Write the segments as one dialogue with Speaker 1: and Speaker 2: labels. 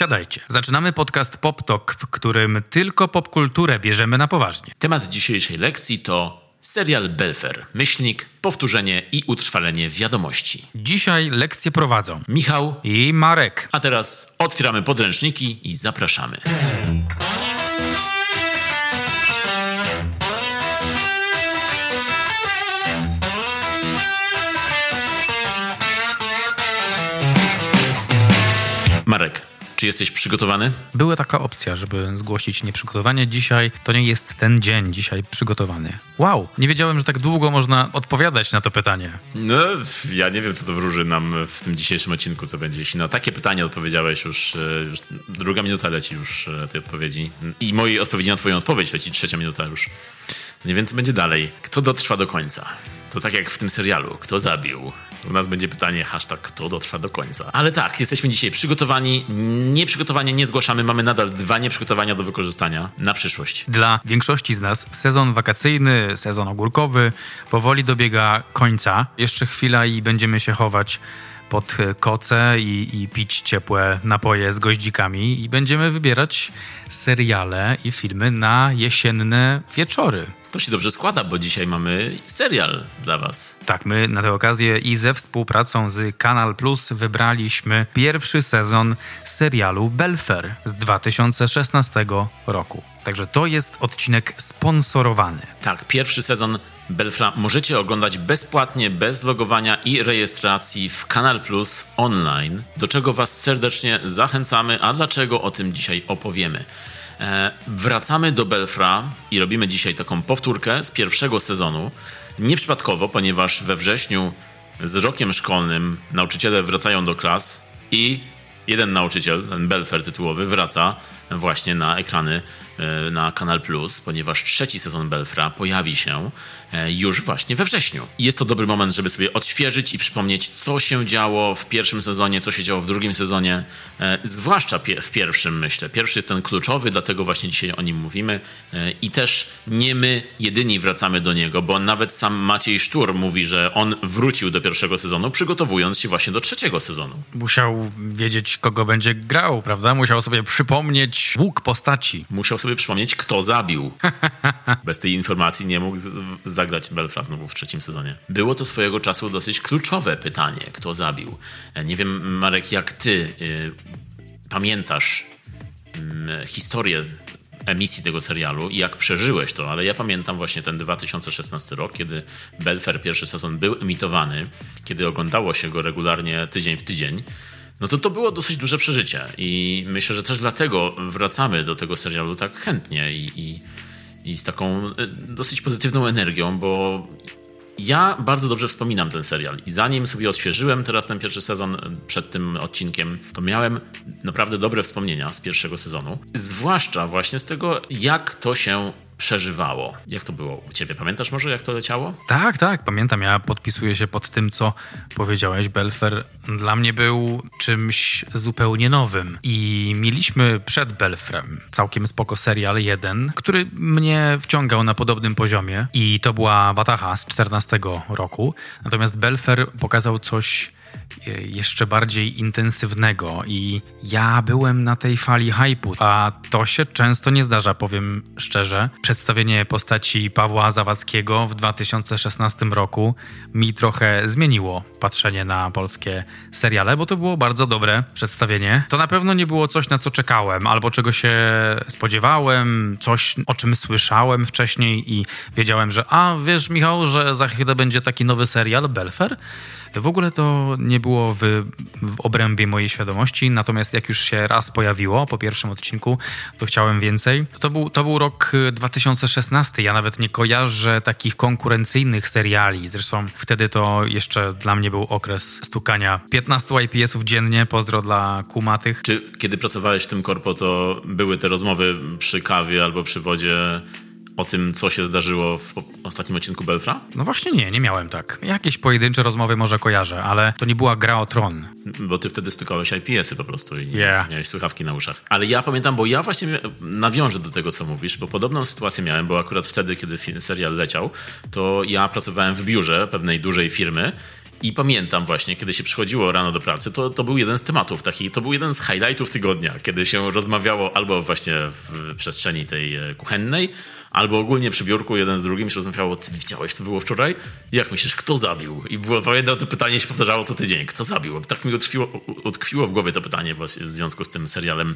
Speaker 1: siadajcie. Zaczynamy podcast Pop Talk, w którym tylko popkulturę bierzemy na poważnie.
Speaker 2: Temat dzisiejszej lekcji to serial Belfer, myślnik, powtórzenie i utrwalenie wiadomości.
Speaker 1: Dzisiaj lekcje prowadzą
Speaker 2: Michał,
Speaker 1: i Marek.
Speaker 2: a teraz otwieramy podręczniki i zapraszamy. Marek, czy jesteś przygotowany?
Speaker 1: Była taka opcja, żeby zgłosić nieprzygotowanie. Dzisiaj to nie jest ten dzień, dzisiaj przygotowany. Wow, nie wiedziałem, że tak długo można odpowiadać na to pytanie.
Speaker 2: No, ja nie wiem, co to wróży nam w tym dzisiejszym odcinku, co będzie. Jeśli na takie pytanie odpowiedziałeś już, e, już druga minuta leci już e, tej odpowiedzi. I mojej odpowiedzi na twoją odpowiedź leci trzecia minuta już. Nie wiem, co będzie dalej. Kto dotrwa do końca? To tak jak w tym serialu. Kto zabił? U nas będzie pytanie hashtag kto dotrwa do końca. Ale tak, jesteśmy dzisiaj przygotowani. Nieprzygotowanie nie zgłaszamy. Mamy nadal dwa nieprzygotowania do wykorzystania na przyszłość.
Speaker 1: Dla większości z nas sezon wakacyjny, sezon ogórkowy powoli dobiega końca. Jeszcze chwila i będziemy się chować pod koce i, i pić ciepłe napoje z goździkami i będziemy wybierać seriale i filmy na jesienne wieczory.
Speaker 2: To się dobrze składa, bo dzisiaj mamy serial dla was.
Speaker 1: Tak, my na tę okazję i ze współpracą z Kanal Plus wybraliśmy pierwszy sezon serialu Belfer z 2016 roku. Także to jest odcinek sponsorowany.
Speaker 2: Tak, pierwszy sezon Belfra możecie oglądać bezpłatnie, bez logowania i rejestracji w Kanal Plus online, do czego Was serdecznie zachęcamy, a dlaczego o tym dzisiaj opowiemy. E, wracamy do Belfra i robimy dzisiaj taką powtórkę z pierwszego sezonu. Nieprzypadkowo, ponieważ we wrześniu z rokiem szkolnym nauczyciele wracają do klas i jeden nauczyciel, ten Belfer tytułowy, wraca właśnie na ekrany e, na Kanal Plus, ponieważ trzeci sezon Belfra pojawi się e, już właśnie we wrześniu. I jest to dobry moment, żeby sobie odświeżyć i przypomnieć, co się działo w pierwszym sezonie, co się działo w drugim sezonie, e, zwłaszcza w pierwszym, myślę. Pierwszy jest ten kluczowy, dlatego właśnie dzisiaj o nim mówimy i też nie my jedyni wracamy do niego, bo nawet sam Maciej Sztur mówi, że on wrócił do pierwszego sezonu, przygotowując się właśnie do trzeciego sezonu.
Speaker 1: Musiał wiedzieć, kogo będzie grał, prawda? Musiał sobie przypomnieć łuk postaci.
Speaker 2: Musiał sobie przypomnieć, kto zabił. Bez tej informacji nie mógł zagrać Belfast znowu w trzecim sezonie. Było to swojego czasu dosyć kluczowe pytanie, kto zabił. E, nie wiem, Marek, jak ty y, pamiętasz y, historię emisji tego serialu i jak przeżyłeś to, ale ja pamiętam właśnie ten 2016 rok, kiedy Belfer pierwszy sezon był emitowany, kiedy oglądało się go regularnie tydzień w tydzień no to to było dosyć duże przeżycie. I myślę, że też dlatego wracamy do tego serialu tak chętnie i, i, i z taką e, dosyć pozytywną energią, bo ja bardzo dobrze wspominam ten serial i zanim sobie odświeżyłem teraz ten pierwszy sezon przed tym odcinkiem, to miałem naprawdę dobre wspomnienia z pierwszego sezonu. Zwłaszcza właśnie z tego, jak to się przeżywało. Jak to było u ciebie? Pamiętasz może, jak to leciało?
Speaker 1: Tak, tak, pamiętam. Ja podpisuję się pod tym, co powiedziałeś. Belfer dla mnie był czymś zupełnie nowym. I mieliśmy przed Belfrem całkiem spoko serial jeden, który mnie wciągał na podobnym poziomie. I to była Wataha z 14 roku. Natomiast Belfer pokazał coś jeszcze bardziej intensywnego i ja byłem na tej fali hypu, a to się często nie zdarza, powiem szczerze. Przedstawienie postaci Pawła Zawadzkiego w 2016 roku mi trochę zmieniło patrzenie na polskie seriale, bo to było bardzo dobre przedstawienie. To na pewno nie było coś, na co czekałem, albo czego się spodziewałem, coś, o czym słyszałem wcześniej i wiedziałem, że a, wiesz Michał, że za chwilę będzie taki nowy serial, Belfer? W ogóle to nie było w, w obrębie mojej świadomości, natomiast jak już się raz pojawiło po pierwszym odcinku, to chciałem więcej. To był, to był rok 2016. Ja nawet nie kojarzę takich konkurencyjnych seriali. Zresztą wtedy to jeszcze dla mnie był okres stukania 15 IPS-ów dziennie. Pozdro dla kumatych.
Speaker 2: Czy kiedy pracowałeś w tym korpo, to były te rozmowy przy kawie albo przy wodzie o tym, co się zdarzyło w ostatnim odcinku Belfra?
Speaker 1: No właśnie nie, nie miałem tak. Jakieś pojedyncze rozmowy może kojarzę, ale to nie była gra o tron.
Speaker 2: Bo ty wtedy stykałeś IPS-y po prostu i
Speaker 1: yeah.
Speaker 2: miałeś słuchawki na uszach. Ale ja pamiętam, bo ja właśnie nawiążę do tego, co mówisz, bo podobną sytuację miałem, bo akurat wtedy, kiedy serial leciał, to ja pracowałem w biurze pewnej dużej firmy I pamiętam właśnie, kiedy się przychodziło rano do pracy, to, to był jeden z tematów takich, to był jeden z highlightów tygodnia, kiedy się rozmawiało albo właśnie w przestrzeni tej e, kuchennej, albo ogólnie przy biurku jeden z drugim się rozmawiało, ty widziałeś, co było wczoraj? Jak myślisz, kto zabił? I było, pamiętam, to pytanie się powtarzało co tydzień, kto zabił? Tak mi utkwiło, utkwiło w głowie to pytanie w związku z tym serialem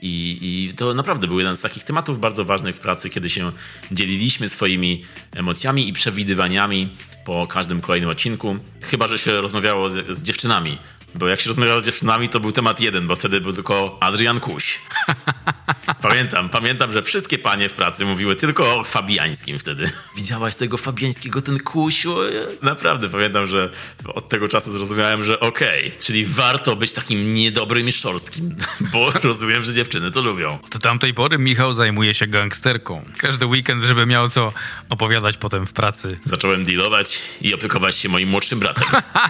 Speaker 2: i, I, to naprawdę był jeden z takich tematów bardzo ważnych w pracy, kiedy się dzieliliśmy swoimi emocjami i przewidywaniami po każdym kolejnym odcinku. Chyba, że się rozmawiało z, z dziewczynami, bo jak się rozmawiało z dziewczynami, to był temat jeden, bo wtedy był tylko Adrian Kuś. pamiętam, pamiętam, że wszystkie panie w pracy mówiły tylko o Fabiańskim wtedy. Widziałaś tego Fabiańskiego, ten Kuś? Naprawdę pamiętam, że od tego czasu zrozumiałem, że okej, okay, czyli warto być takim niedobrym i szorstkim, bo rozumiem, że dziewczyny to lubią.
Speaker 1: Do tamtej pory Michał zajmuje się gangsterką. Każdy weekend, żeby miał co opowiadać potem w pracy.
Speaker 2: Zacząłem dealować i opiekować się moim młodszym bratem.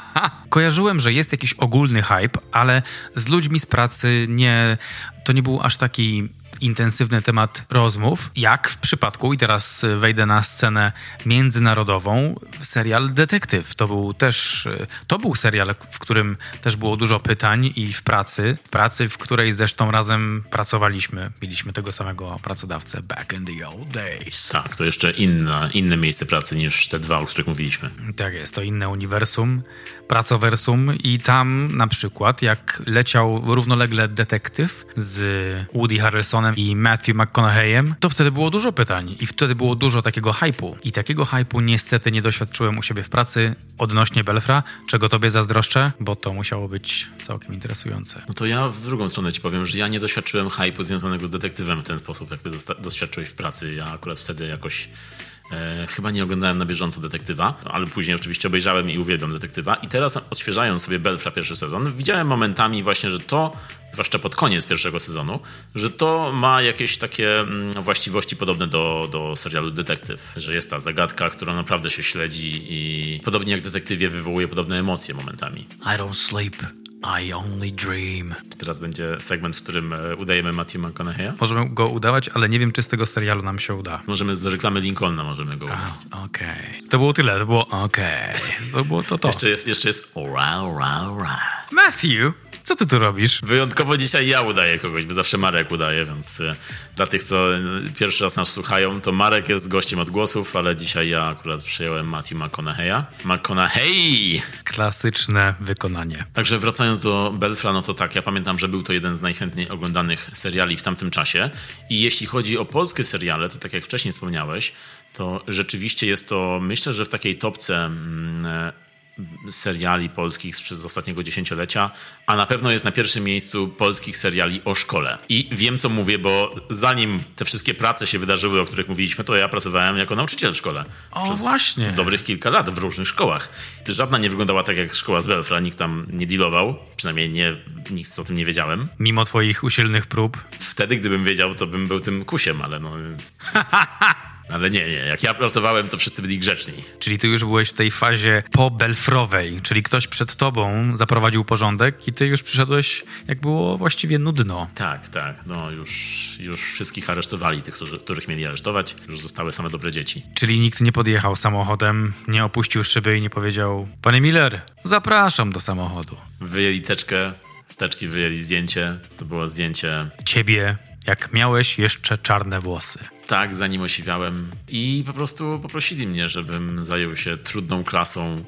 Speaker 1: Kojarzyłem, że jest jakiś ogólny hype, ale z ludźmi z pracy nie, to nie był aż taki intensywny temat rozmów, jak w przypadku, i teraz wejdę na scenę międzynarodową, serial Detektyw. To był też, to był serial, w którym też było dużo pytań i w pracy, w pracy, w której zresztą razem pracowaliśmy. Mieliśmy tego samego pracodawcę back in the old days.
Speaker 2: Tak, to jeszcze inna, inne miejsce pracy niż te dwa, o których mówiliśmy.
Speaker 1: Tak jest, to inne uniwersum, pracowersum i tam na przykład jak leciał równolegle Detektyw z Woody Harrelsonem i Matthew McConaugheyem, to wtedy było dużo pytań i wtedy było dużo takiego hypu. I takiego hypu niestety nie doświadczyłem u siebie w pracy odnośnie Belfra, czego tobie zazdroszczę, bo to musiało być całkiem interesujące.
Speaker 2: No to ja w drugą stronę ci powiem, że ja nie doświadczyłem hypu związanego z detektywem w ten sposób, jak ty doświadczyłeś w pracy. Ja akurat wtedy jakoś E, chyba nie oglądałem na bieżąco detektywa, ale później oczywiście obejrzałem i uwielbiam detektywa. I teraz odświeżając sobie Belfra pierwszy sezon, widziałem momentami właśnie, że to, zwłaszcza pod koniec pierwszego sezonu, że to ma jakieś takie mm, właściwości podobne do, do serialu Detektyw, że jest ta zagadka, która naprawdę się śledzi i podobnie jak detektywie wywołuje podobne emocje momentami.
Speaker 1: I don't sleep. I only dream.
Speaker 2: Czy teraz będzie segment, w którym e, udajemy Matthew McConaughey'a?
Speaker 1: Możemy go udawać, ale nie wiem, czy z tego serialu nam się uda.
Speaker 2: Możemy z reklamy Lincolna możemy go udawać.
Speaker 1: Okej. Okay. To było tyle, to było okej. Okay. To było to to.
Speaker 2: jeszcze jest, jeszcze jest ora, ora, ora.
Speaker 1: Matthew, co ty tu robisz?
Speaker 2: Wyjątkowo dzisiaj ja udaję kogoś, bo zawsze Marek udaje, więc e, dla tych, co pierwszy raz nas słuchają, to Marek jest gościem od głosów, ale dzisiaj ja akurat przyjąłem Matthew McConaughey'a. McConaughey!
Speaker 1: Klasyczne wykonanie.
Speaker 2: Także wracając do Belfra, no to tak, ja pamiętam, że był to jeden z najchętniej oglądanych seriali w tamtym czasie. I jeśli chodzi o polskie seriale, to tak jak wcześniej wspomniałeś, to rzeczywiście jest to, myślę, że w takiej topce mm, seriali polskich z ostatniego dziesięciolecia, a na pewno jest na pierwszym miejscu polskich seriali o szkole. I wiem, co mówię, bo zanim te wszystkie prace się wydarzyły, o których mówiliśmy, to ja pracowałem jako nauczyciel w szkole.
Speaker 1: O, przez właśnie.
Speaker 2: Dobrych kilka lat w różnych szkołach. Żadna nie wyglądała tak jak szkoła z Belfra, nikt tam nie dealował, przynajmniej nie, nic o tym nie wiedziałem.
Speaker 1: Mimo twoich usilnych prób?
Speaker 2: Wtedy, gdybym wiedział, to bym był tym kusiem, ale no... Ale nie, nie. Jak ja pracowałem, to wszyscy byli grzeczni.
Speaker 1: Czyli ty już byłeś w tej fazie po-belfrowej, czyli ktoś przed tobą zaprowadził porządek i ty już przyszedłeś, jak było właściwie nudno.
Speaker 2: Tak, tak. No już, już wszystkich aresztowali, tych, którzy, których mieli aresztować. Już zostały same dobre dzieci.
Speaker 1: Czyli nikt nie podjechał samochodem, nie opuścił szyby i nie powiedział Panie Miller, zapraszam do samochodu.
Speaker 2: Wyjęli teczkę, z teczki wyjęli zdjęcie. To było zdjęcie...
Speaker 1: Ciebie, jak miałeś jeszcze czarne włosy.
Speaker 2: Tak, zanim osiwiałem. I po prostu poprosili mnie, żebym zajął się trudną klasą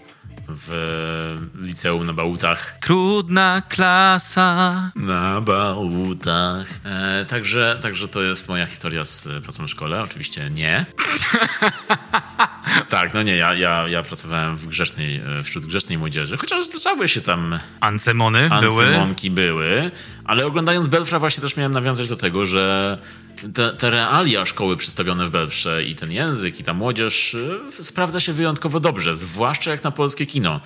Speaker 2: w liceum na Bałutach.
Speaker 1: Trudna klasa.
Speaker 2: Na Bałutach. E, także, także to jest moja historia z pracą w szkole. Oczywiście nie. tak, no nie, ja, ja, ja pracowałem w grzecznej, e, wśród grzecznej młodzieży, chociaż zdarzały się tam...
Speaker 1: Ancemony
Speaker 2: były. Ancemonki były, ale oglądając Belfra właśnie też miałem nawiązać do tego, że te, te, realia szkoły przedstawione w Belfrze i ten język i ta młodzież y, sprawdza się wyjątkowo dobrze, zwłaszcza jak na polskie kino.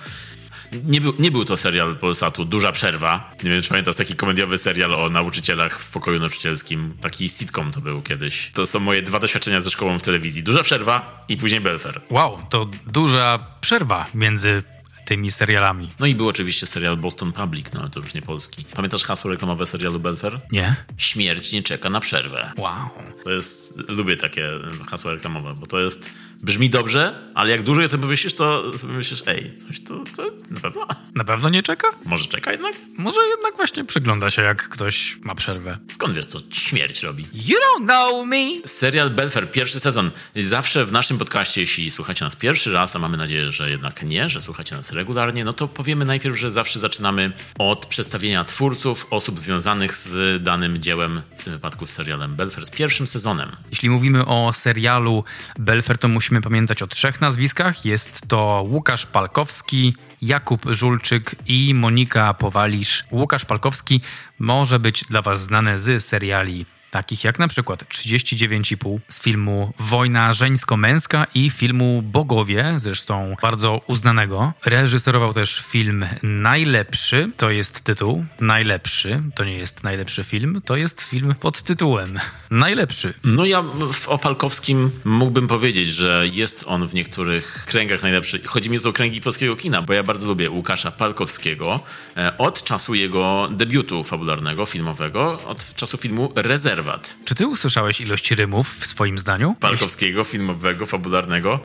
Speaker 2: Nie był, nie był to serial Polsatu, Duża Przerwa. Nie wiem, czy pamiętasz taki komediowy serial o nauczycielach w pokoju nauczycielskim. Taki sitcom to był kiedyś. To są moje dwa doświadczenia ze szkołą w telewizji. Duża Przerwa i później Belfer.
Speaker 1: Wow, to duża przerwa między tymi serialami.
Speaker 2: No i był oczywiście serial Boston Public, no ale to już nie polski. Pamiętasz hasło reklamowe serialu Belfer?
Speaker 1: Nie?
Speaker 2: Śmierć nie czeka na przerwę.
Speaker 1: Wow.
Speaker 2: To jest, lubię takie hasła reklamowe, bo to jest, brzmi dobrze, ale jak dużo o tym myślisz, to sobie myślisz, ej, coś tu, co, na pewno?
Speaker 1: Na pewno nie czeka?
Speaker 2: Może czeka jednak?
Speaker 1: Może jednak właśnie przygląda się, jak ktoś ma przerwę.
Speaker 2: Skąd wiesz, co śmierć robi?
Speaker 1: You don't know me!
Speaker 2: Serial Belfer, pierwszy sezon. Zawsze w naszym podcaście, jeśli słuchacie nas pierwszy raz, a mamy nadzieję, że jednak nie, że słuchacie nas regularnie, no to powiemy najpierw, że zawsze zaczynamy od przedstawienia twórców, osób związanych z danym dziełem, w tym wypadku z serialem Belfer, z pierwszym sezonem.
Speaker 1: Jeśli mówimy o serialu Belfer, to musimy pamiętać o trzech nazwiskach. Jest to Łukasz Palkowski, Jakub Żulczyk i Monika Powalisz. Łukasz Palkowski może być dla Was znany z seriali takich jak na przykład 39,5 z filmu Wojna żeńsko-męska i filmu Bogowie, zresztą bardzo uznanego. Reżyserował też film Najlepszy, to jest tytuł. Najlepszy, to nie jest najlepszy film, to jest film pod tytułem Najlepszy.
Speaker 2: No ja w Opalkowskim mógłbym powiedzieć, że jest on w niektórych kręgach najlepszy. Chodzi mi o to kręgi polskiego kina, bo ja bardzo lubię Łukasza Palkowskiego e, od czasu jego debiutu fabularnego, filmowego, od czasu filmu Rezerwat.
Speaker 1: Czy ty usłyszałeś ilość rymów w swoim zdaniu?
Speaker 2: Palkowskiego, filmowego, fabularnego.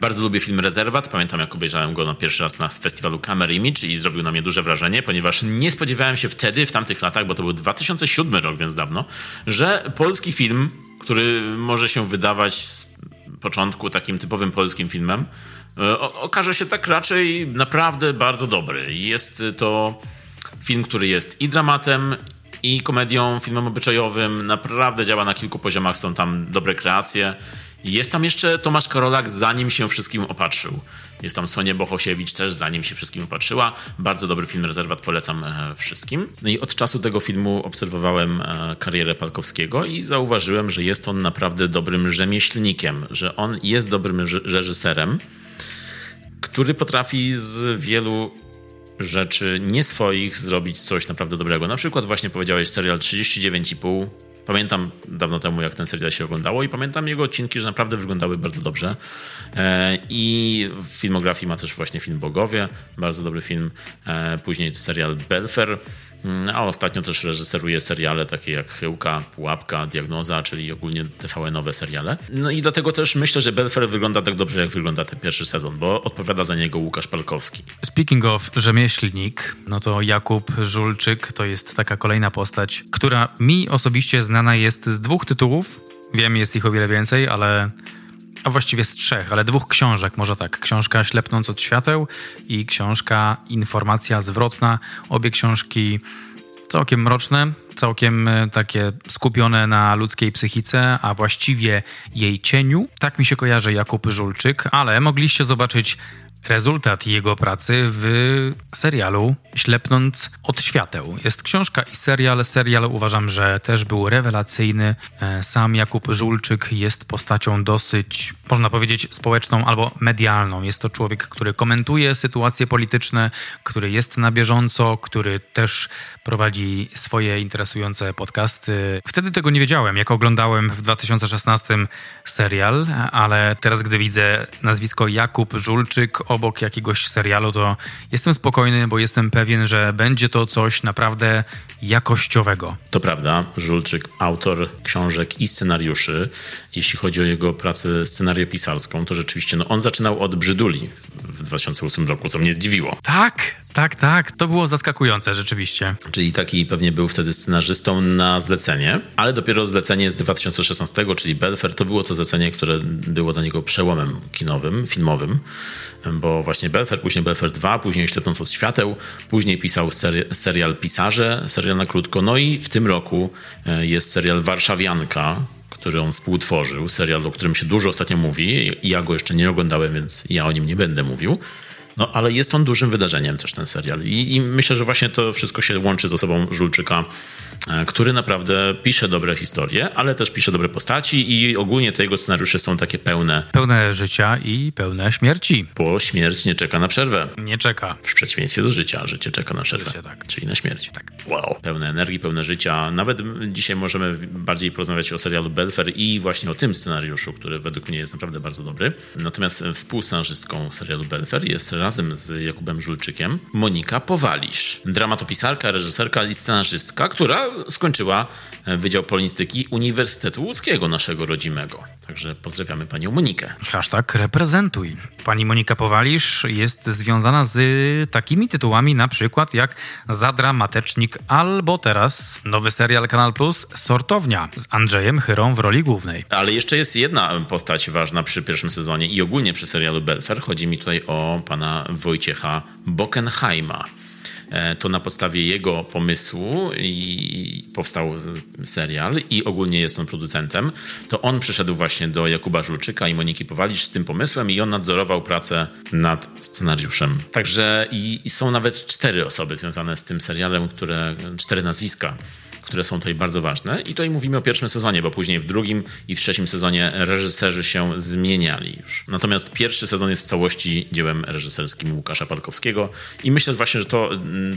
Speaker 2: Bardzo lubię film Rezerwat. Pamiętam, jak obejrzałem go na pierwszy raz na festiwalu Camera Image i zrobił na mnie duże wrażenie, ponieważ nie spodziewałem się wtedy, w tamtych latach, bo to był 2007 rok, więc dawno, że polski film, który może się wydawać z początku takim typowym polskim filmem, e, okaże się tak raczej naprawdę bardzo dobry. Jest to film, który jest i dramatem, i komedią, filmem obyczajowym. Naprawdę działa na kilku poziomach, są tam dobre kreacje. Jest tam jeszcze Tomasz Karolak, zanim się wszystkim opatrzył. Jest tam Sonia Bohosiewicz też, zanim się wszystkim opatrzyła. Bardzo dobry film, Rezerwat, polecam e, wszystkim. No i od czasu tego filmu obserwowałem e, karierę Palkowskiego i zauważyłem, że jest on naprawdę dobrym rzemieślnikiem, że on jest dobrym reżyserem, który potrafi z wielu rzeczy nie swoich zrobić coś naprawdę dobrego. Na przykład właśnie powiedziałeś serial 39,5. Pamiętam dawno temu, jak ten serial się oglądało i pamiętam jego odcinki, że naprawdę wyglądały bardzo dobrze. E, I w filmografii ma też właśnie film Bogowie, bardzo dobry film. E, później serial Belfer, a ostatnio też reżyseruje seriale takie jak Chyłka, Pułapka, Diagnoza, czyli ogólnie TVN-owe seriale. No i dlatego też myślę, że Belfer wygląda tak dobrze, jak wygląda ten pierwszy sezon, bo odpowiada za niego Łukasz Palkowski.
Speaker 1: Speaking of rzemieślnik, no to Jakub Żulczyk to jest taka kolejna postać, która mi osobiście znana jest z dwóch tytułów. Wiem, jest ich o wiele więcej, ale a właściwie z trzech, ale dwóch książek, może tak. Książka Ślepnąc od świateł i książka Informacja zwrotna. Obie książki całkiem mroczne, całkiem e, takie skupione na ludzkiej psychice, a właściwie jej cieniu. Tak mi się kojarzy Jakub Żulczyk, ale mogliście zobaczyć rezultat jego pracy w serialu Ślepnąc od świateł. Jest książka i serial. Serial uważam, że też był rewelacyjny. E, sam Jakub Żulczyk jest postacią dosyć, można powiedzieć, społeczną albo medialną. Jest to człowiek, który komentuje sytuacje polityczne, który jest na bieżąco, który też prowadzi swoje interesujące podcasty. Wtedy tego nie wiedziałem, jak oglądałem w 2016 serial, ale teraz, gdy widzę nazwisko Jakub Żulczyk obok jakiegoś serialu, to jestem spokojny, bo jestem pewien, że będzie to coś naprawdę jakościowego.
Speaker 2: To prawda, Żulczyk, autor książek i scenariuszy. Jeśli chodzi o jego pracę scenariopisarską, to rzeczywiście no, on zaczynał od Brzyduli w 2008 roku, co mnie zdziwiło.
Speaker 1: Tak, tak, tak. To było zaskakujące rzeczywiście.
Speaker 2: Czyli taki pewnie był wtedy scenarzystą na zlecenie, ale dopiero zlecenie z 2016, czyli Belfer, to było to zlecenie, które było dla niego przełomem kinowym, filmowym, bo właśnie Belfer, później Belfer 2, później Ślepnąc od świateł, później pisał seri serial Pisarze, serial na krótko, no i w tym roku e, jest serial Warszawianka, który on współtworzył, serial, o którym się dużo ostatnio mówi. Ja go jeszcze nie oglądałem, więc ja o nim nie będę mówił. No, ale jest on dużym wydarzeniem też ten serial. I, I, myślę, że właśnie to wszystko się łączy z osobą Żulczyka, e, który naprawdę pisze dobre historie, ale też pisze dobre postaci i ogólnie te jego scenariusze są takie pełne.
Speaker 1: Pełne życia i pełne śmierci.
Speaker 2: Bo śmierć nie czeka na przerwę.
Speaker 1: Nie czeka.
Speaker 2: W przeciwieństwie do życia. Życie czeka na przerwę.
Speaker 1: Życie, tak.
Speaker 2: Czyli na śmierć.
Speaker 1: Tak.
Speaker 2: Wow. Pełne energii, pełne życia. Nawet dzisiaj możemy bardziej porozmawiać o serialu Belfer i właśnie o tym scenariuszu, który według mnie jest naprawdę bardzo dobry. Natomiast współscenarzystką serialu Belfer jest razem z Jakubem Żulczykiem, Monika Powalisz. Dramatopisarka, reżyserka i scenarzystka, która skończyła e, Wydział Polonistyki Uniwersytetu Łódzkiego, naszego rodzimego. Także pozdrawiamy panią Monikę.
Speaker 1: Hashtag reprezentuj. Pani Monika Powalisz jest związana z takimi tytułami na przykład jak Zadra Matecznik albo teraz nowy serial Kanal Plus Sortownia z Andrzejem Chyrą w roli głównej.
Speaker 2: Ale jeszcze jest jedna postać ważna przy pierwszym sezonie i ogólnie przy serialu Belfer. Chodzi mi tutaj o pana Wojciecha Bockenheima. E, to na podstawie jego pomysłu i powstał serial i ogólnie jest on producentem. To on przyszedł właśnie do Jakuba Żulczyka i Moniki Powalisz z tym pomysłem i on nadzorował pracę nad scenariuszem. Także i, i są nawet cztery osoby związane z tym serialem, które, cztery nazwiska które są tutaj bardzo ważne. I tutaj mówimy o pierwszym sezonie, bo później w drugim i w trzecim sezonie reżyserzy się zmieniali już. Natomiast pierwszy sezon jest w całości dziełem reżyserskim Łukasza Palkowskiego i myślę właśnie, że to,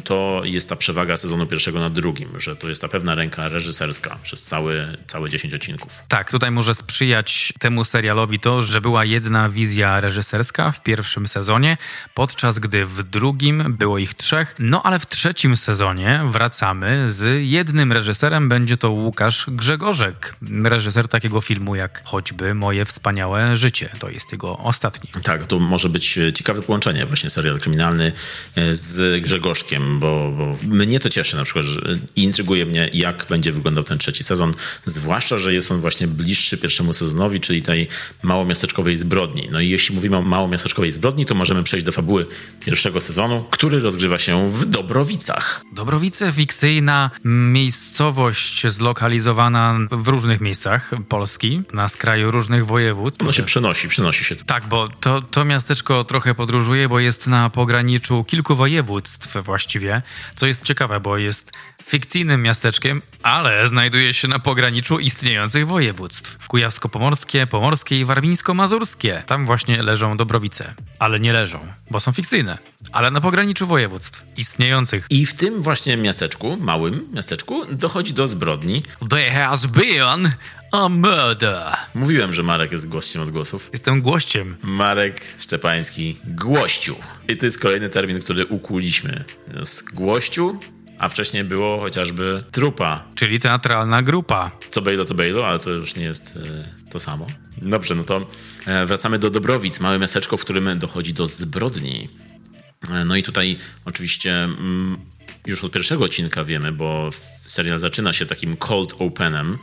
Speaker 2: to jest ta przewaga sezonu pierwszego nad drugim, że to jest ta pewna ręka reżyserska przez cały, całe 10 odcinków.
Speaker 1: Tak, tutaj może sprzyjać temu serialowi to, że była jedna wizja reżyserska w pierwszym sezonie, podczas gdy w drugim było ich trzech, no ale w trzecim sezonie wracamy z jednym reżyserem będzie to Łukasz Grzegorzek, reżyser takiego filmu jak choćby Moje wspaniałe życie. To jest jego ostatni.
Speaker 2: Tak, to może być ciekawe połączenie właśnie serial kryminalny e, z Grzegorzkiem, bo, bo mnie to cieszy na przykład że intryguje mnie, jak będzie wyglądał ten trzeci sezon, zwłaszcza, że jest on właśnie bliższy pierwszemu sezonowi, czyli tej małomiasteczkowej zbrodni. No i jeśli mówimy o małomiasteczkowej zbrodni, to możemy przejść do fabuły pierwszego sezonu, który rozgrywa się w Dobrowicach.
Speaker 1: Dobrowice fikcyjna miejsce miejscowość zlokalizowana w różnych miejscach Polski, na skraju różnych województw.
Speaker 2: Ono się przenosi, przenosi się.
Speaker 1: Tak, bo to, to miasteczko trochę podróżuje, bo jest na pograniczu kilku województw właściwie, co jest ciekawe, bo jest fikcyjnym miasteczkiem, ale znajduje się na pograniczu istniejących województw. Kujawsko-Pomorskie, Pomorskie i Warmińsko-Mazurskie. Tam właśnie leżą Dobrowice. Ale nie leżą, bo są fikcyjne. Ale na pograniczu województw istniejących.
Speaker 2: I w tym właśnie miasteczku, małym miasteczku, dochodzi do zbrodni.
Speaker 1: There has been a murder.
Speaker 2: Mówiłem, że Marek jest gościem od głosów.
Speaker 1: Jestem gościem.
Speaker 2: Marek Szczepański, głościu. I to jest kolejny termin, który ukuliśmy. Jest głościu, a wcześniej było chociażby trupa.
Speaker 1: Czyli teatralna grupa.
Speaker 2: Co Bejlo to Bejlo, ale to już nie jest e, to samo. Dobrze, no to e, wracamy do Dobrowic, małe miasteczko, w którym dochodzi do zbrodni. E, no i tutaj oczywiście mm, już od pierwszego odcinka wiemy, bo serial zaczyna się takim cold openem,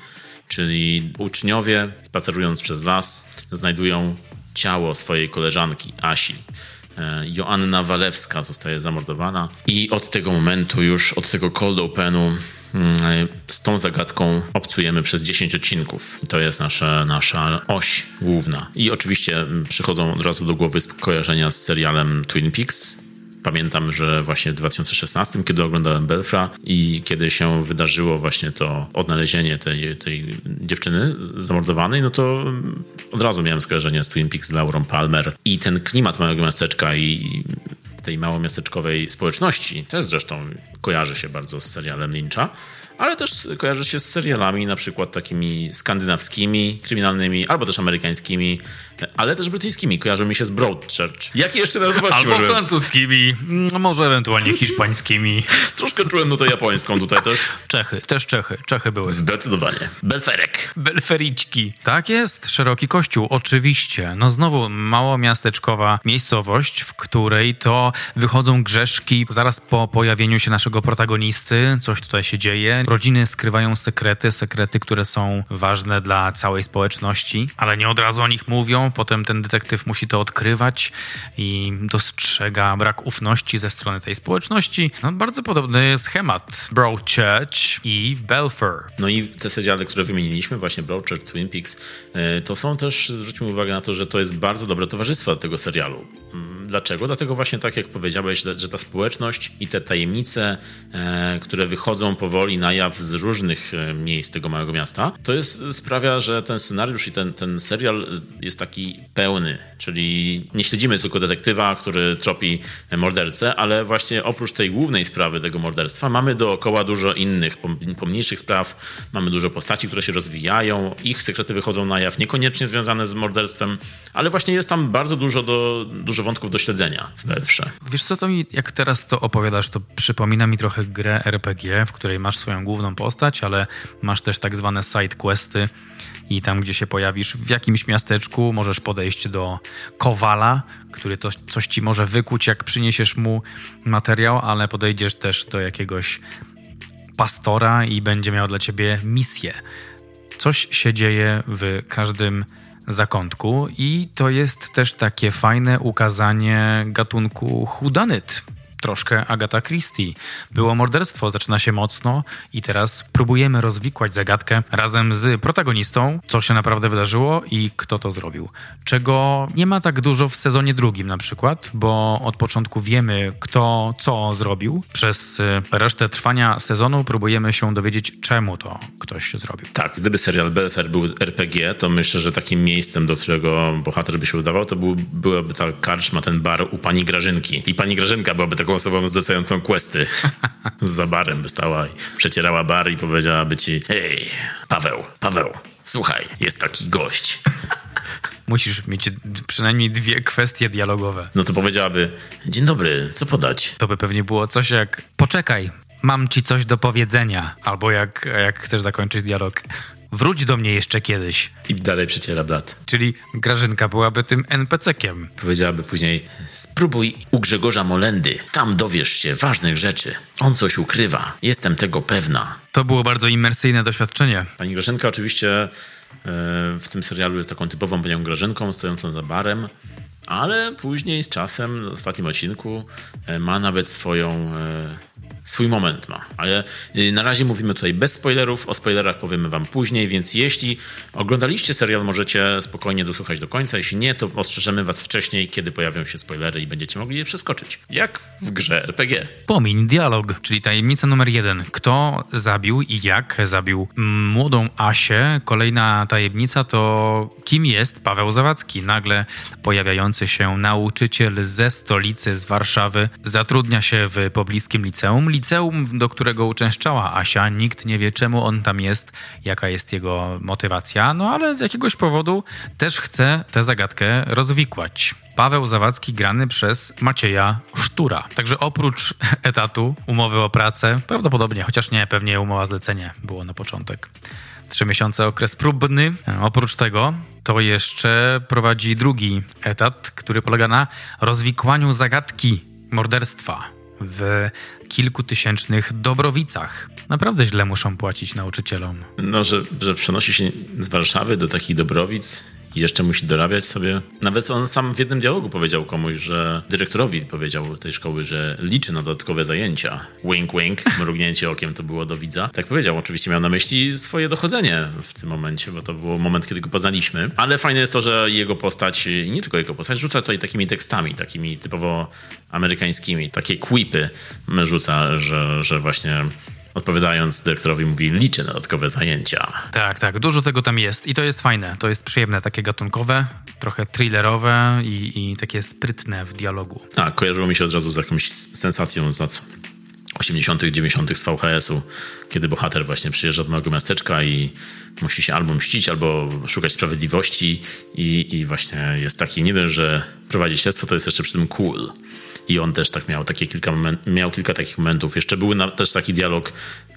Speaker 2: czyli uczniowie spacerując przez las znajdują ciało swojej koleżanki Asi. E, Joanna Walewska zostaje zamordowana i od tego momentu już, od tego cold openu mm, z tą zagadką obcujemy przez 10 odcinków. To jest nasza, nasza oś główna. I oczywiście mm, przychodzą od razu do głowy skojarzenia z serialem Twin Peaks, Pamiętam, że właśnie w 2016, kiedy oglądałem Belfra i kiedy się wydarzyło właśnie to odnalezienie tej, tej dziewczyny zamordowanej, no to od razu miałem skojarzenie z Twin Peaks z Laurą Palmer. I ten klimat małego miasteczka i tej małomiasteczkowej społeczności też zresztą kojarzy się bardzo z serialem Lyncha ale też kojarzy się z serialami na przykład takimi skandynawskimi, kryminalnymi, albo też amerykańskimi, ale też brytyjskimi. Kojarzą mi się z Broadchurch. Jakie jeszcze narodowości
Speaker 1: Albo może? francuskimi, może ewentualnie hiszpańskimi.
Speaker 2: Troszkę czułem nutę japońską tutaj też.
Speaker 1: Czechy, też Czechy. Czechy były.
Speaker 2: Zdecydowanie. Belferek.
Speaker 1: Belfericzki. Tak jest, szeroki kościół, oczywiście. No znowu mało miasteczkowa miejscowość, w której to wychodzą grzeszki zaraz po pojawieniu się naszego protagonisty. Coś tutaj się dzieje Rodziny skrywają sekrety, sekrety, które są ważne dla całej społeczności, ale nie od razu o nich mówią. Potem ten detektyw musi to odkrywać i dostrzega brak ufności ze strony tej społeczności. No, bardzo podobny schemat. Broadchurch i Belfer.
Speaker 2: No i te seriale, które wymieniliśmy, właśnie Broadchurch, Twin Peaks, e, to są też, zwróćmy uwagę na to, że to jest bardzo dobre towarzystwo do tego serialu. Mm, dlaczego? Dlatego właśnie tak jak powiedziałeś, że ta społeczność i te tajemnice, e, które wychodzą powoli na jaw z różnych e, miejsc tego małego miasta, to jest, sprawia, że ten scenariusz i ten, ten serial jest taki pełny, czyli nie śledzimy tylko detektywa, który tropi mordercę, ale właśnie oprócz tej głównej sprawy tego morderstwa mamy dookoła dużo innych, pomniejszych spraw, mamy dużo postaci, które się rozwijają, ich sekrety wychodzą na jaw, niekoniecznie związane z morderstwem, ale właśnie jest tam bardzo dużo, do, dużo wątków do śledzenia w Belfrze.
Speaker 1: Wiesz co, to mi, jak teraz to opowiadasz, to przypomina mi trochę grę RPG, w której masz swoją główną postać, ale masz też tak zwane side questy i tam, gdzie się pojawisz w jakimś miasteczku, możesz podejść do kowala, który to, coś ci może wykuć, jak przyniesiesz mu materiał, ale podejdziesz też do jakiegoś pastora i będzie miał dla ciebie misję. Coś się dzieje w każdym zakątku i to jest też takie fajne ukazanie gatunku hudanyt, troszkę Agata Christie. Było morderstwo, zaczyna się mocno i teraz próbujemy rozwikłać zagadkę razem z protagonistą, co się naprawdę wydarzyło i kto to zrobił. Czego nie ma tak dużo w sezonie drugim na przykład, bo od początku wiemy kto co zrobił. Przez y, resztę trwania sezonu próbujemy się dowiedzieć czemu to ktoś zrobił.
Speaker 2: Tak, gdyby serial Belfer był RPG, to myślę, że takim miejscem, do którego bohater by się udawał, to był, byłaby ta karczma, ten bar u pani Grażynki. I pani Grażynka byłaby taką osobą zlecającą questy. Za barem by stała i przecierała bar i powiedziałaby ci hej, Paweł, Paweł, słuchaj, jest taki gość.
Speaker 1: Musisz mieć przynajmniej dwie kwestie dialogowe.
Speaker 2: No to powiedziałaby, dzień dobry, co podać?
Speaker 1: To by pewnie było coś jak, poczekaj, mam ci coś do powiedzenia. Albo jak, jak chcesz zakończyć dialog, wróć do mnie jeszcze kiedyś.
Speaker 2: I dalej przeciera blat.
Speaker 1: Czyli Grażynka byłaby tym NPC-kiem.
Speaker 2: Powiedziałaby później, spróbuj u Grzegorza Molendy, tam dowiesz się ważnych rzeczy. On coś ukrywa, jestem tego pewna.
Speaker 1: To było bardzo imersyjne doświadczenie.
Speaker 2: Pani Grażynka oczywiście e, w tym serialu jest taką typową panią Grażynką, stojącą za barem, ale później z czasem, w ostatnim odcinku, e, ma nawet swoją e, swój moment ma. Ale y, na razie mówimy tutaj bez spoilerów, o spoilerach powiemy wam później, więc jeśli oglądaliście serial, możecie spokojnie dosłuchać do końca. Jeśli nie, to ostrzeżemy was wcześniej, kiedy pojawią się spoilery i będziecie mogli je przeskoczyć. Jak w grze RPG.
Speaker 1: Pomiń dialog, czyli tajemnica numer jeden. Kto zabił i jak zabił młodą Asię? Kolejna tajemnica to kim jest Paweł Zawadzki? Nagle pojawiający się nauczyciel ze stolicy, z Warszawy, zatrudnia się w pobliskim liceum liceum, do którego uczęszczała Asia. Nikt nie wie, czemu on tam jest, jaka jest jego motywacja, no ale z jakiegoś powodu też chce tę zagadkę rozwikłać. Paweł Zawadzki grany przez Macieja Sztura. Także oprócz etatu, umowy o pracę, prawdopodobnie, chociaż nie, pewnie umowa zlecenie było na początek. Trzy miesiące okres próbny. Oprócz tego to jeszcze prowadzi drugi etat, który polega na rozwikłaniu zagadki morderstwa w kilkutysięcznych Dobrowicach. Naprawdę źle muszą płacić nauczycielom.
Speaker 2: No, że, że przenosi się z Warszawy do takich Dobrowic i jeszcze musi dorabiać sobie. Nawet on sam w jednym dialogu powiedział komuś, że dyrektorowi powiedział tej szkoły, że liczy na dodatkowe zajęcia. Wink, wink, mrugnięcie okiem to było do widza. Tak powiedział, oczywiście miał na myśli swoje dochodzenie w tym momencie, bo to był moment, kiedy go poznaliśmy. Ale fajne jest to, że jego postać, nie tylko jego postać, rzuca tutaj takimi tekstami, takimi typowo amerykańskimi, takie quipy rzuca, że, że właśnie odpowiadając dyrektorowi mówi liczę na dodatkowe zajęcia.
Speaker 1: Tak, tak, dużo tego tam jest i to jest fajne, to jest przyjemne, takie gatunkowe, trochę thrillerowe i, i takie sprytne w dialogu.
Speaker 2: Tak, kojarzyło mi się od razu z jakąś sensacją z lat 80., 90. z VHS-u, kiedy bohater właśnie przyjeżdża do małego miasteczka i musi się albo mścić, albo szukać sprawiedliwości i, i właśnie jest taki, nie wiem, że prowadzi śledztwo, to jest jeszcze przy tym cool. I on też tak miał, takie kilka moment, miał kilka takich momentów. Jeszcze był na, też taki dialog,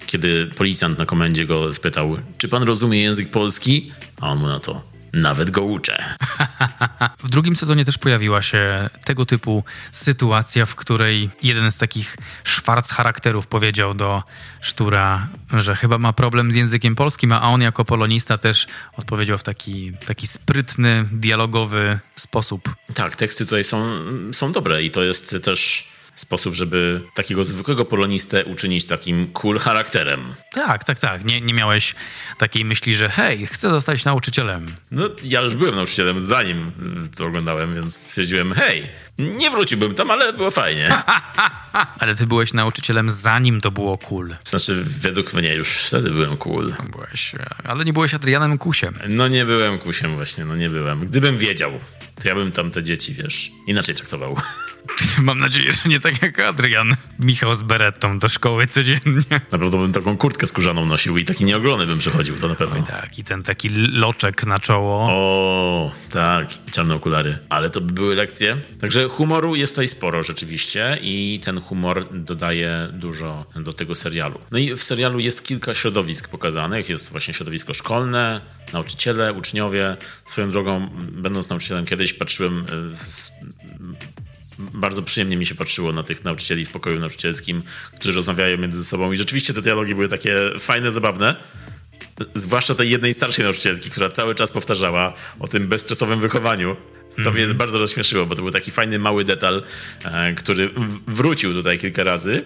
Speaker 2: kiedy policjant na komendzie go spytał, czy pan rozumie język polski? A on mu na to, nawet go uczę.
Speaker 1: w drugim sezonie też pojawiła się tego typu sytuacja, w której jeden z takich szwarc charakterów powiedział do Sztura, że chyba ma problem z językiem polskim, a on jako polonista też odpowiedział w taki, taki sprytny, dialogowy sposób.
Speaker 2: Tak, teksty tutaj są, są dobre i to jest też sposób, żeby takiego zwykłego polonistę uczynić takim cool charakterem.
Speaker 1: Tak, tak, tak. Nie, nie miałeś takiej myśli, że hej, chcę zostać nauczycielem.
Speaker 2: No, ja już byłem nauczycielem zanim to oglądałem, więc stwierdziłem, hej, nie wróciłbym tam, ale było fajnie.
Speaker 1: ale ty byłeś nauczycielem zanim to było cool.
Speaker 2: Znaczy, według mnie już wtedy byłem cool.
Speaker 1: Byłeś, ale nie byłeś Adrianem Kusiem.
Speaker 2: No nie byłem Kusiem właśnie, no nie byłem. Gdybym wiedział, to ja bym tam te dzieci, wiesz, inaczej traktował.
Speaker 1: Mam nadzieję, że nie tak jak Adrian. Michał z berettą do szkoły codziennie.
Speaker 2: Naprawdę bym taką kurtkę skórzaną nosił i taki nieogolony bym przechodził, to na pewno. Oj
Speaker 1: tak, i ten taki loczek na czoło.
Speaker 2: O, tak, czarne okulary. Ale to by były lekcje. Także humoru jest tutaj sporo rzeczywiście i ten humor dodaje dużo do tego serialu. No i w serialu jest kilka środowisk pokazanych. Jest właśnie środowisko szkolne, nauczyciele, uczniowie. Swoją drogą, będąc nauczycielem kiedyś, patrzyłem z bardzo przyjemnie mi się patrzyło na tych nauczycieli w pokoju nauczycielskim, którzy rozmawiają między sobą i rzeczywiście te dialogi były takie fajne, zabawne. Zwłaszcza tej jednej starszej nauczycielki, która cały czas powtarzała o tym bezstresowym wychowaniu. To -hmm. mnie mhm. bardzo rozśmieszyło, bo to był taki fajny, mały detal, e, który wrócił tutaj kilka razy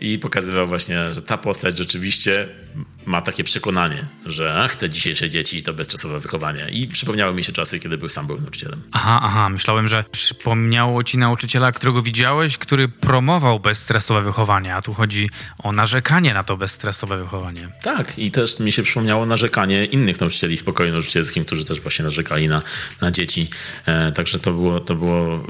Speaker 2: i pokazywał właśnie, że ta postać rzeczywiście ma takie przekonanie, że ach, te dzisiejsze dzieci to bezstresowe wychowanie. I przypomniały mi się czasy, kiedy był, sam byłem nauczycielem.
Speaker 1: Aha, aha, myślałem, że przypomniało ci nauczyciela, którego widziałeś, który promował bezstresowe wychowanie, a tu chodzi o narzekanie na to bezstresowe wychowanie.
Speaker 2: Tak, i też mi się przypomniało narzekanie innych nauczycieli w pokoju nauczycielskim, którzy też właśnie narzekali na, na dzieci. E, także to było, to było,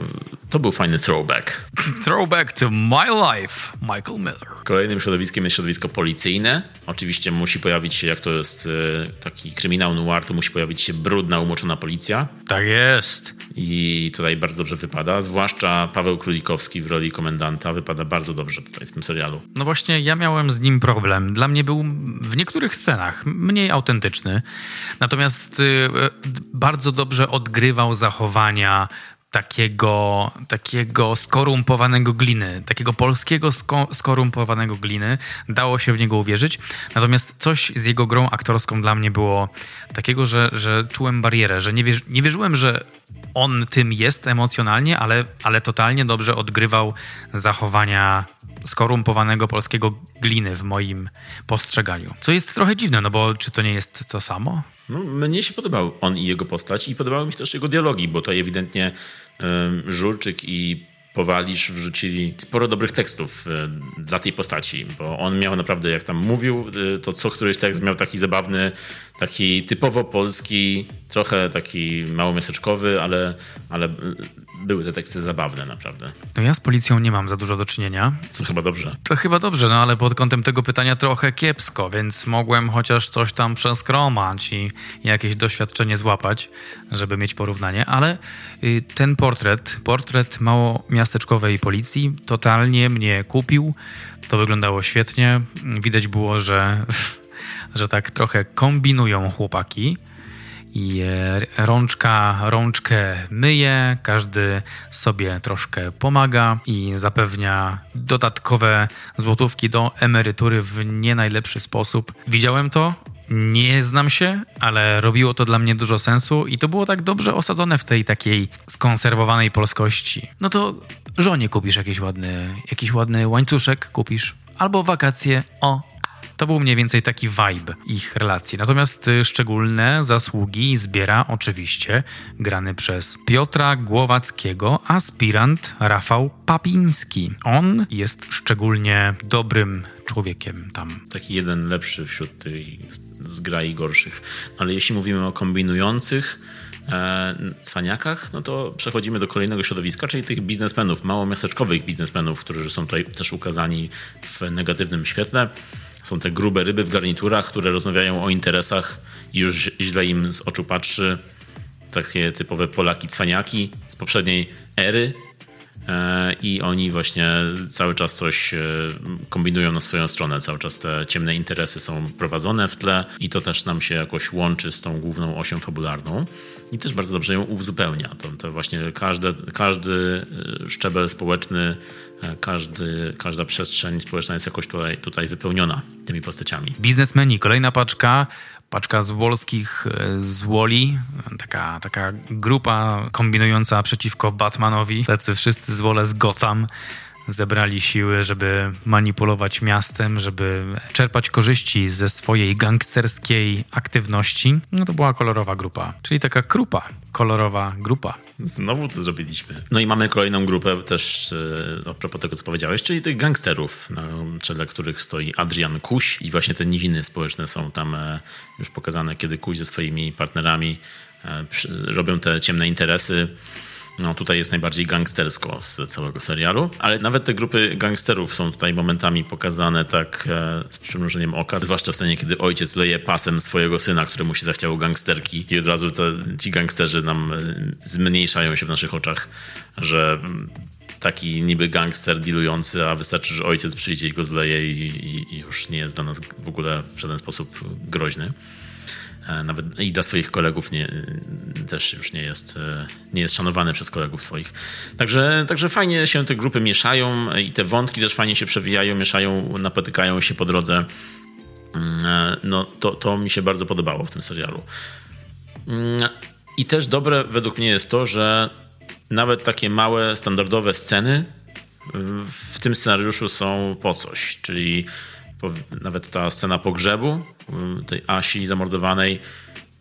Speaker 2: to był fajny throwback.
Speaker 1: throwback to my life, Michael Miller.
Speaker 2: Kolejnym środowiskiem jest środowisko policyjne. Oczywiście musi pojawić się, jak to jest e, taki kryminał noir, to musi pojawić się brudna, umoczona policja.
Speaker 1: Tak jest.
Speaker 2: I tutaj bardzo dobrze wypada, zwłaszcza Paweł Królikowski w roli komendanta wypada bardzo dobrze tutaj w tym serialu.
Speaker 1: No właśnie, ja miałem z nim problem. Dla mnie był w niektórych scenach mniej autentyczny, natomiast y, bardzo dobrze odgrywał zachowania takiego, takiego skorumpowanego gliny, takiego polskiego sko skorumpowanego gliny. Dało się w niego uwierzyć. Natomiast coś z jego grą aktorską dla mnie było takiego, że, że czułem barierę, że nie, wierzy nie wierzyłem, że on tym jest emocjonalnie, ale, ale totalnie dobrze odgrywał zachowania skorumpowanego polskiego gliny w moim postrzeganiu. Co jest trochę dziwne, no bo czy to nie jest to samo?
Speaker 2: No, mnie się podobał on i jego postać i podobały mi się też jego dialogi, bo to ewidentnie Żulczyk i Powalisz wrzucili sporo dobrych tekstów dla tej postaci, bo on miał naprawdę, jak tam mówił, y, to co któryś tekst miał taki zabawny, taki typowo polski, trochę taki małomiasteczkowy, ale, ale były te teksty zabawne naprawdę.
Speaker 1: No ja z policją nie mam za dużo do czynienia.
Speaker 2: To chyba dobrze.
Speaker 1: To chyba dobrze, no ale pod kątem tego pytania trochę kiepsko, więc mogłem chociaż coś tam przeskromać i jakieś doświadczenie złapać, żeby mieć porównanie, ale y, ten portret, portret małomiasteczkowej policji totalnie mnie kupił. To wyglądało świetnie. Widać było, że że tak trochę kombinują chłopaki i e, rączka rączkę myje, każdy sobie troszkę pomaga i zapewnia dodatkowe złotówki do emerytury w nie najlepszy sposób. Widziałem to, nie znam się, ale robiło to dla mnie dużo sensu i to było tak dobrze osadzone w tej takiej skonserwowanej polskości. No to żonie kupisz jakiś ładny, jakiś ładny łańcuszek, kupisz albo wakacje, o, to był mniej więcej taki vibe ich relacji. Natomiast y, szczególne zasługi zbiera oczywiście grany przez Piotra Głowackiego aspirant Rafał Papiński. On jest szczególnie dobrym człowiekiem tam.
Speaker 2: Taki jeden lepszy wśród tych zgrai gorszych. Ale jeśli mówimy o kombinujących, e, cwaniakach, no to przechodzimy do kolejnego środowiska, czyli tych biznesmenów, małomiasteczkowych biznesmenów, którzy są tutaj też ukazani w negatywnym świetle. Są te grube ryby w garniturach, które rozmawiają o interesach i już źle im z oczu patrzy. Takie typowe Polaki cwaniaki z poprzedniej ery. E, I oni właśnie cały czas coś e, kombinują na swoją stronę, cały czas te ciemne interesy są prowadzone w tle i to też nam się jakoś łączy z tą główną osią fabularną i też bardzo dobrze ją uzupełnia. To, to właśnie każdy, każdy e, szczebel społeczny każdy, każda przestrzeń społeczna jest jakoś tutaj, tutaj wypełniona tymi postaciami.
Speaker 1: Biznesmeni, kolejna paczka, paczka z wolskich e, z Woli, taka, taka grupa kombinująca przeciwko Batmanowi, tacy wszyscy z Wole z Gotham zebrali siły, żeby manipulować miastem, żeby czerpać korzyści ze swojej gangsterskiej aktywności. No to była kolorowa grupa, czyli taka krupa, kolorowa grupa.
Speaker 2: Znowu to zrobiliśmy. No i mamy kolejną grupę też e, a propos tego, co powiedziałeś, czyli tych gangsterów, na czele których stoi Adrian Kuś i właśnie te niziny społeczne są tam e, już pokazane, kiedy Kuś ze swoimi partnerami e, robią te ciemne interesy no tutaj jest najbardziej gangstersko z całego serialu, ale nawet te grupy gangsterów są tutaj momentami pokazane tak e, z przymrużeniem oka, zwłaszcza w scenie, kiedy ojciec leje pasem swojego syna, któremu się zachciało gangsterki i od razu te, ci gangsterzy nam e, zmniejszają się w naszych oczach, że taki niby gangster dealujący, a wystarczy, że ojciec przyjdzie i go zleje i, i, i już nie jest dla nas w ogóle w żaden sposób groźny. Nawet i dla swoich kolegów nie, też już nie jest, nie jest szanowany przez kolegów swoich. Także, także fajnie się te grupy mieszają i te wątki też fajnie się przewijają, mieszają, napotykają się po drodze. Mm, no, to, to mi się bardzo podobało w tym serialu. Mm, I też dobre według mnie jest to, że nawet takie małe, standardowe sceny w tym scenariuszu są po coś, czyli nawet ta scena pogrzebu tej Asi zamordowanej,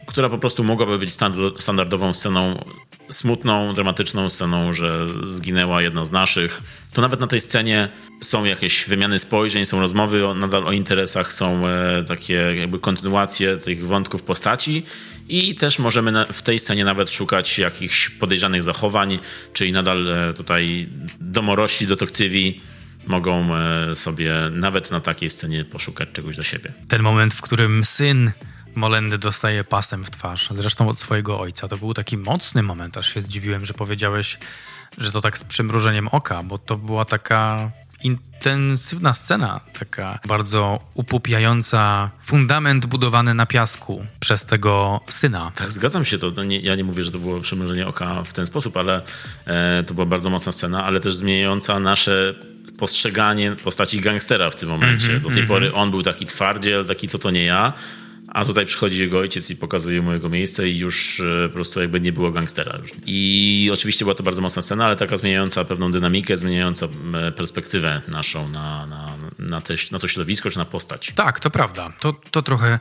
Speaker 2: która po prostu mogłaby być standardową sceną smutną, dramatyczną sceną, że zginęła jedna z naszych. To nawet na tej scenie są jakieś wymiany spojrzeń, są rozmowy o, nadal o interesach, są e, takie jakby kontynuacje tych wątków postaci i też możemy w tej scenie nawet szukać jakichś podejrzanych zachowań, czyli nadal e, tutaj domorośli detektywi mogą e, sobie nawet na takiej scenie poszukać czegoś dla siebie.
Speaker 1: Ten moment, w którym syn Molendy dostaje pasem w twarz, zresztą od swojego ojca, to był taki mocny moment, aż się zdziwiłem, że powiedziałeś, że to tak z przymrużeniem oka, bo to była taka intensywna scena, taka bardzo upupiająca fundament budowany na piasku przez tego syna.
Speaker 2: Tak, zgadzam się. To, nie, ja nie mówię, że to było przymrużenie oka w ten sposób, ale e, to była bardzo mocna scena, ale też zmieniająca nasze postrzeganie postaci gangstera w tym momencie. Mm -hmm, Do tej mm -hmm. pory on był taki twardziel, taki co to nie ja, a tutaj przychodzi jego ojciec i pokazuje mu jego miejsce i już e, po prostu jakby nie było gangstera. I oczywiście była to bardzo mocna scena, ale taka zmieniająca pewną dynamikę, zmieniająca perspektywę naszą na, na, na, te, na to środowisko czy na postać.
Speaker 1: Tak, to prawda. To, to trochę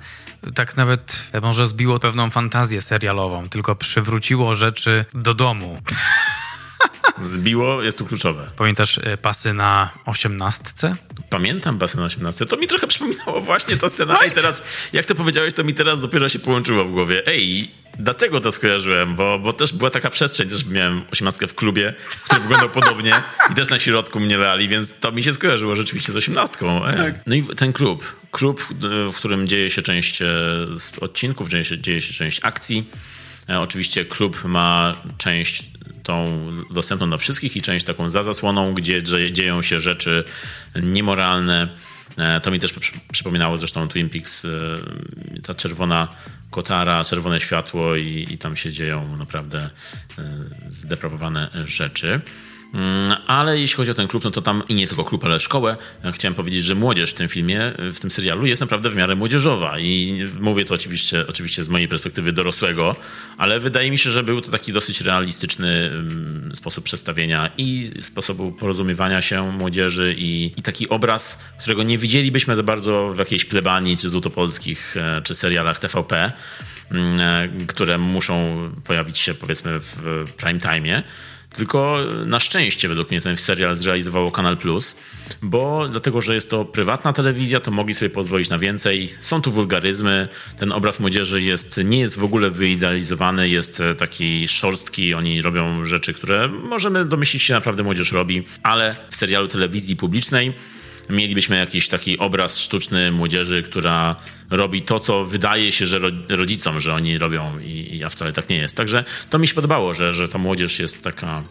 Speaker 1: tak nawet może zbiło pewną fantazję serialową, tylko przywróciło rzeczy do domu.
Speaker 2: Zbiło, jest tu kluczowe.
Speaker 1: Pamiętasz e, pasy na osiemnastce?
Speaker 2: Pamiętam pasy na osiemnastce. To mi trochę przypominało właśnie ta scena. Ej, teraz, jak to powiedziałeś, to mi teraz dopiero się połączyło w głowie. Ej, dlatego to skojarzyłem, bo, bo też była taka przestrzeń, też miałem osiemnastkę w klubie, który wyglądał podobnie i też na środku mnie lali, więc to mi się skojarzyło rzeczywiście z osiemnastką. Tak. No i ten klub. Klub, w którym dzieje się część e, odcinków, dzieje się, dzieje się część akcji. E, oczywiście klub ma część tą dostępną dla wszystkich i część taką za zasłoną, gdzie dzieją się rzeczy niemoralne. E, to mi też przypominało zresztą Twin Peaks, e, ta czerwona kotara, czerwone światło i, i tam się dzieją naprawdę zdeprawowane rzeczy. Mm, ale jeśli chodzi o ten klub, no to tam i nie tylko klub, ale szkołę. Chciałem powiedzieć, że młodzież w tym filmie, w tym serialu jest naprawdę w miarę młodzieżowa i mówię to oczywiście, oczywiście z mojej perspektywy dorosłego, ale wydaje mi się, że był to taki dosyć realistyczny mm, sposób przedstawienia i sposobu porozumiewania się młodzieży i, i taki obraz, którego nie widzielibyśmy za bardzo w jakiejś plebanii czy złotopolskich e, czy serialach TVP, mm, e, które muszą pojawić się powiedzmy w prime time'ie. Tylko na szczęście według mnie ten serial zrealizowało Kanal Plus, bo dlatego, że jest to prywatna telewizja, to mogli sobie pozwolić na więcej. Są tu wulgaryzmy, ten obraz młodzieży jest, nie jest w ogóle wyidealizowany, jest taki szorstki, oni robią rzeczy, które możemy domyślić się naprawdę młodzież robi, ale w serialu telewizji publicznej mielibyśmy jakiś taki obraz sztuczny młodzieży, która robi to, co wydaje się, że rodzicom, że oni robią, i, a wcale tak nie jest. Także to mi się podobało, że, że ta młodzież jest taka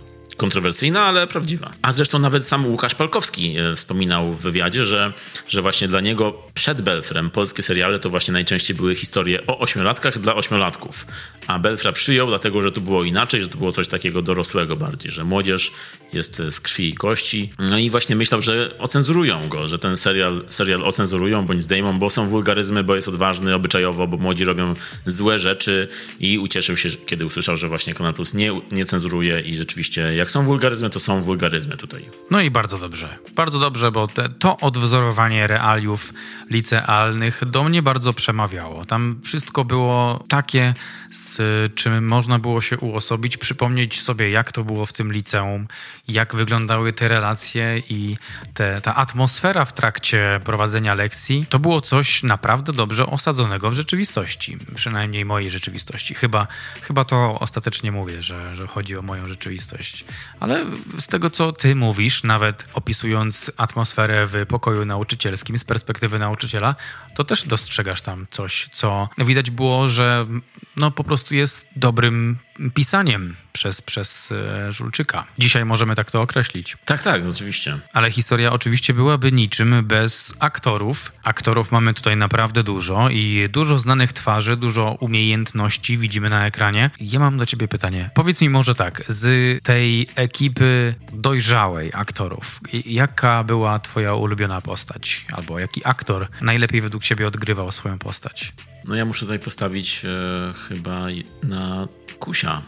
Speaker 2: kontrowersyjna, ale prawdziwa. A zresztą nawet sam Łukasz Palkowski e, wspominał w wywiadzie, że, że właśnie dla niego przed Belfrem polskie seriale to właśnie najczęściej były historie o ośmiolatkach dla ośmiolatków. A Belfra przyjął, dlatego że tu było inaczej, że to było coś takiego dorosłego bardziej, że młodzież jest z krwi i kości. No i właśnie myślał, że ocenzurują go, że ten serial, serial ocenzurują bądź zdejmą, bo są wulgaryzmy, bo jest odważny obyczajowo, bo młodzi robią złe rzeczy i ucieszył się, kiedy usłyszał, że właśnie Kanal Plus nie, nie cenzuruje i rzeczywiście jak Są wulgaryzmy, to są wulgaryzmy tutaj.
Speaker 1: No i bardzo dobrze. Bardzo dobrze, bo te, to odwzorowanie realiów licealnych do mnie bardzo przemawiało. Tam wszystko było takie, z czym można było się uosobić, przypomnieć sobie, jak to było w tym liceum, jak wyglądały te relacje i te, ta atmosfera w trakcie prowadzenia lekcji. To było coś naprawdę dobrze osadzonego w rzeczywistości, przynajmniej mojej rzeczywistości. Chyba, chyba to ostatecznie mówię, że, że chodzi o moją rzeczywistość. Ale z tego, co ty mówisz, nawet opisując atmosferę w pokoju nauczycielskim z perspektywy nauczyciela, to też dostrzegasz tam coś, co widać było, że no po prostu jest dobrym pisaniem przez, przez e, Żulczyka. Dzisiaj możemy tak to określić.
Speaker 2: Tak, tak, oczywiście.
Speaker 1: Ale historia oczywiście byłaby niczym bez aktorów. Aktorów mamy tutaj naprawdę dużo i dużo znanych twarzy, dużo umiejętności widzimy na ekranie. Ja mam do ciebie pytanie. Powiedz mi może tak, z tej ekipy dojrzałej aktorów, jaka była twoja ulubiona postać? Albo jaki aktor najlepiej według ciebie odgrywał swoją postać?
Speaker 2: No ja muszę tutaj postawić e, chyba na Kusia,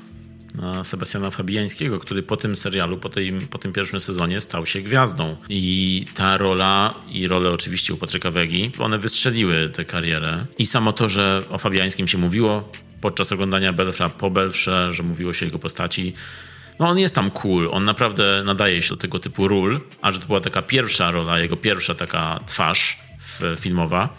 Speaker 2: na Sebastiana Fabiańskiego, który po tym serialu, po, tej, po tym pierwszym sezonie stał się gwiazdą. I ta rola i role oczywiście u Patryka Wegi, one wystrzeliły tę karierę. I samo to, że o Fabiańskim się mówiło podczas oglądania Belfra po Belfrze, że mówiło się jego postaci, no on jest tam cool, on naprawdę nadaje się do tego typu ról, a że to była taka pierwsza rola, jego pierwsza taka twarz filmowa,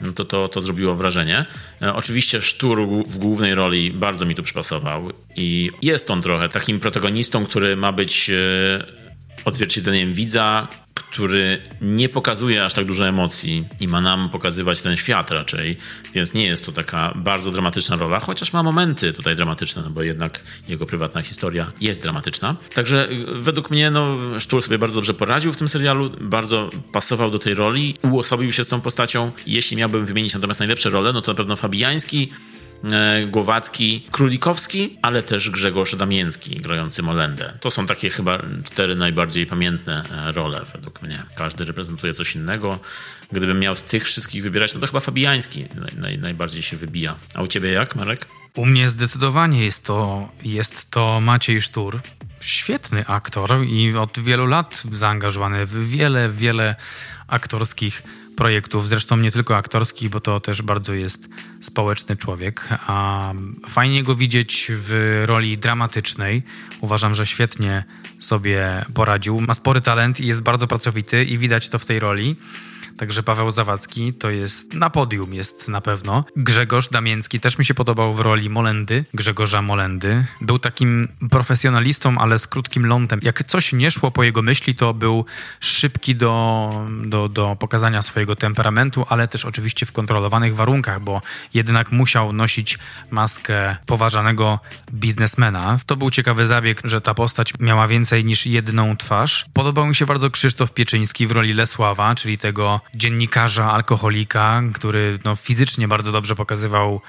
Speaker 2: no to, to, to zrobiło wrażenie. E, oczywiście Sztur w głównej roli bardzo mi tu przypasował i jest on trochę takim protagonistą, który ma być e, odzwierciedleniem widza, który nie pokazuje aż tak dużo emocji i ma nam pokazywać ten świat raczej, więc nie jest to taka bardzo dramatyczna rola, chociaż ma momenty tutaj dramatyczne, no bo jednak jego prywatna historia jest dramatyczna. Także y, według mnie no, Sztur sobie bardzo dobrze poradził w tym serialu, bardzo pasował do tej roli, uosobił się z tą postacią. Jeśli miałbym wymienić natomiast najlepsze role, no to na pewno Fabijański, E, Głowacki, Królikowski, ale też Grzegorz Damięcki grający Molendę. To są takie chyba cztery najbardziej pamiętne e, role według mnie. Każdy reprezentuje coś innego. Gdybym miał z tych wszystkich wybierać, no to chyba Fabijański naj, naj, najbardziej się wybija. A u ciebie jak, Marek?
Speaker 1: U mnie zdecydowanie jest to, jest to Maciej Sztur. Świetny aktor i od wielu lat zaangażowany w wiele, wiele aktorskich projektów, zresztą nie tylko aktorskich, bo to też bardzo jest społeczny człowiek. A fajnie go widzieć w roli dramatycznej. Uważam, że świetnie sobie poradził. Ma spory talent i jest bardzo pracowity i widać to w tej roli. Także Paweł Zawadzki to jest na podium, jest na pewno. Grzegorz Damięcki też mi się podobał w roli Molendy, Grzegorza Molendy. Był takim profesjonalistą, ale z krótkim lądem. Jak coś nie szło po jego myśli, to był szybki do, do, do pokazania swojego temperamentu, ale też oczywiście w kontrolowanych warunkach, bo jednak musiał nosić maskę poważanego biznesmena. To był ciekawy zabieg, że ta postać miała więcej niż jedną twarz. Podobał mi się bardzo Krzysztof Pieczyński w roli Lesława, czyli tego dziennikarza, alkoholika, który no, fizycznie bardzo dobrze pokazywał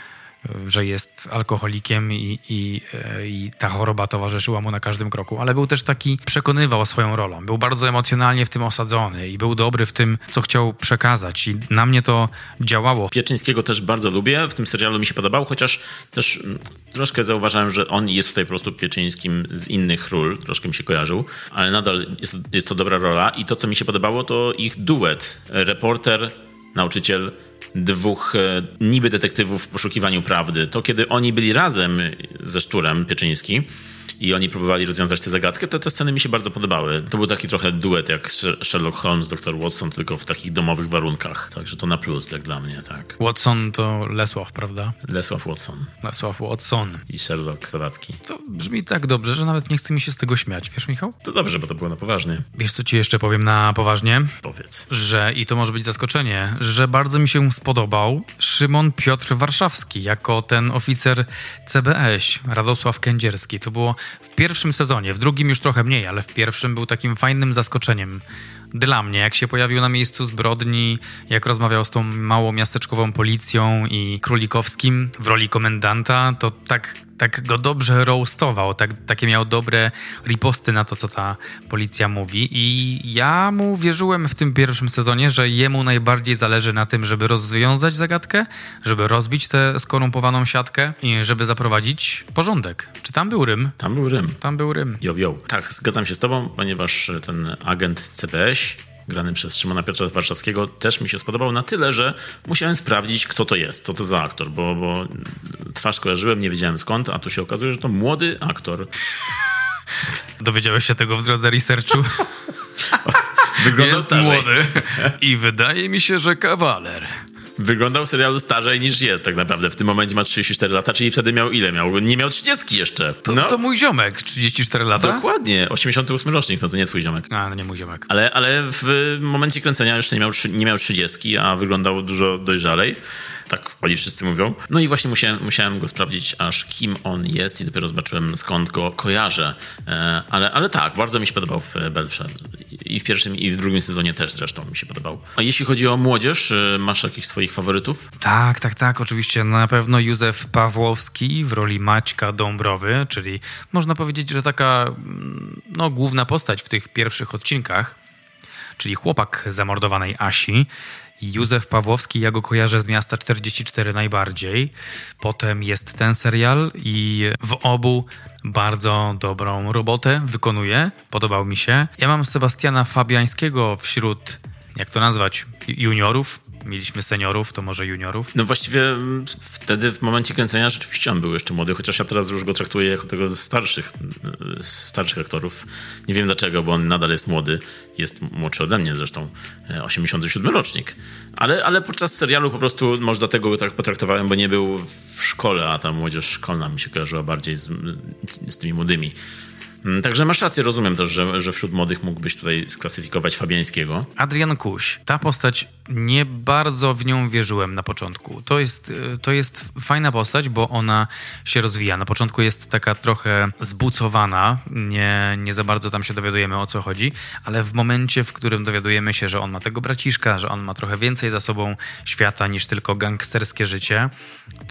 Speaker 1: że jest alkoholikiem i, i, e, i, ta choroba towarzyszyła mu na każdym kroku, ale był też taki, przekonywał swoją rolą. Był bardzo emocjonalnie w tym osadzony i był dobry w tym, co chciał przekazać i na mnie to działało.
Speaker 2: Pieczyńskiego też bardzo lubię, w tym serialu mi się podobał, chociaż też mm, troszkę zauważałem, że on jest tutaj po prostu Pieczyńskim z innych ról, troszkę mi się kojarzył, ale nadal jest, jest to dobra rola i to, co mi się podobało, to ich duet. Reporter, nauczyciel, dwóch e, niby detektywów w poszukiwaniu prawdy. To kiedy oni byli razem ze Szturem Pieczyński, i oni próbowali rozwiązać tę zagadkę, to te sceny mi się bardzo podobały. To był taki trochę duet jak Sherlock Holmes, dr Watson, tylko w takich domowych warunkach. Także to na plus, jak dla mnie, tak.
Speaker 1: Watson to Lesław, prawda?
Speaker 2: Lesław Watson.
Speaker 1: Lesław Watson.
Speaker 2: I Sherlock Kowacki.
Speaker 1: To brzmi tak dobrze, że nawet nie chce mi się z tego śmiać, wiesz Michał?
Speaker 2: To dobrze, bo to było na poważnie.
Speaker 1: Wiesz co ci jeszcze powiem na poważnie?
Speaker 2: Powiedz.
Speaker 1: Że, i to może być zaskoczenie, że bardzo mi się spodobał Szymon Piotr Warszawski jako ten oficer CBS, Radosław Kędzierski. To było w pierwszym sezonie, w drugim już trochę mniej, ale w pierwszym był takim fajnym zaskoczeniem dla mnie, jak się pojawił na miejscu zbrodni, jak rozmawiał z tą małą miasteczkową policją i Królikowskim w roli komendanta, to tak tak go dobrze roastował, tak, takie miał dobre riposty na to, co ta policja mówi i ja mu wierzyłem w tym pierwszym sezonie, że jemu najbardziej zależy na tym, żeby rozwiązać zagadkę, żeby rozbić tę skorumpowaną siatkę i żeby zaprowadzić porządek. Czy tam był Rym?
Speaker 2: Tam był Rym.
Speaker 1: Tam był Rym.
Speaker 2: Jo, jo. Tak, zgadzam się z tobą, ponieważ ten agent CPS grany przez Szymona Piotra Warszawskiego, też mi się spodobał na tyle, że musiałem sprawdzić, kto to jest, co to za aktor, bo, bo twarz kojarzyłem, nie wiedziałem skąd, a tu się okazuje, że to młody aktor.
Speaker 1: Dowiedziałeś się tego w drodze researchu?
Speaker 2: Wyglądał
Speaker 1: jest
Speaker 2: starzej.
Speaker 1: młody i wydaje mi się, że kawaler.
Speaker 2: Wyglądał w serialu starzej niż jest tak naprawdę. W tym momencie ma 34 lata, czyli wtedy miał ile? Miał, nie miał 30 jeszcze.
Speaker 1: To,
Speaker 2: No,
Speaker 1: to mój ziomek, 34 lata?
Speaker 2: dokładnie. 88 rocznik, no to nie twój ziomek.
Speaker 1: A, no nie mój ziomek.
Speaker 2: Ale, ale w momencie kręcenia już nie miał, nie miał 30, a wyglądał dużo dojrzalej. Tak oni wszyscy mówią. No i właśnie musiałem, musiałem go sprawdzić, aż kim on jest i dopiero zobaczyłem, skąd go kojarzę. E, Ale, ale tak, bardzo mi się podobał w Belfrze. I w pierwszym, i w drugim sezonie też zresztą mi się podobał. A jeśli chodzi o młodzież, e, masz jakichś swoich faworytów?
Speaker 1: Tak, tak, tak, oczywiście. Na pewno Józef Pawłowski w roli Maćka Dąbrowy, czyli można powiedzieć, że taka mm, no, główna postać w tych pierwszych odcinkach, czyli chłopak zamordowanej Asi. Józef Pawłowski, ja go kojarzę z miasta 44 najbardziej. Potem jest ten serial i w obu bardzo dobrą robotę wykonuje. Podobał mi się. Ja mam Sebastiana Fabiańskiego wśród, jak to nazwać, juniorów. Mieliśmy seniorów, to może juniorów.
Speaker 2: No właściwie mm, wtedy w momencie kręcenia rzeczywiście on był jeszcze młody, chociaż ja teraz już go traktuję jako tego ze starszych, y, starszych aktorów. Nie wiem dlaczego, bo on nadal jest młody. Jest młodszy ode mnie zresztą, e, 87 rocznik. Ale, ale podczas serialu po prostu może dlatego go tak potraktowałem, bo nie był w szkole, a ta młodzież szkolna mi się kojarzyła bardziej z, z tymi młodymi. Mm, Także masz rację, rozumiem też, że, że wśród młodych mógłbyś tutaj sklasyfikować Fabiańskiego.
Speaker 1: Adrian Kuś. Ta postać, nie bardzo w nią wierzyłem na początku. To jest, y, to jest fajna postać, bo ona się rozwija. Na początku jest taka trochę zbucowana, nie, nie za bardzo tam się dowiadujemy o co chodzi, ale w momencie, w którym dowiadujemy się, że on ma tego braciszka, że on ma trochę więcej za sobą świata niż tylko gangsterskie życie,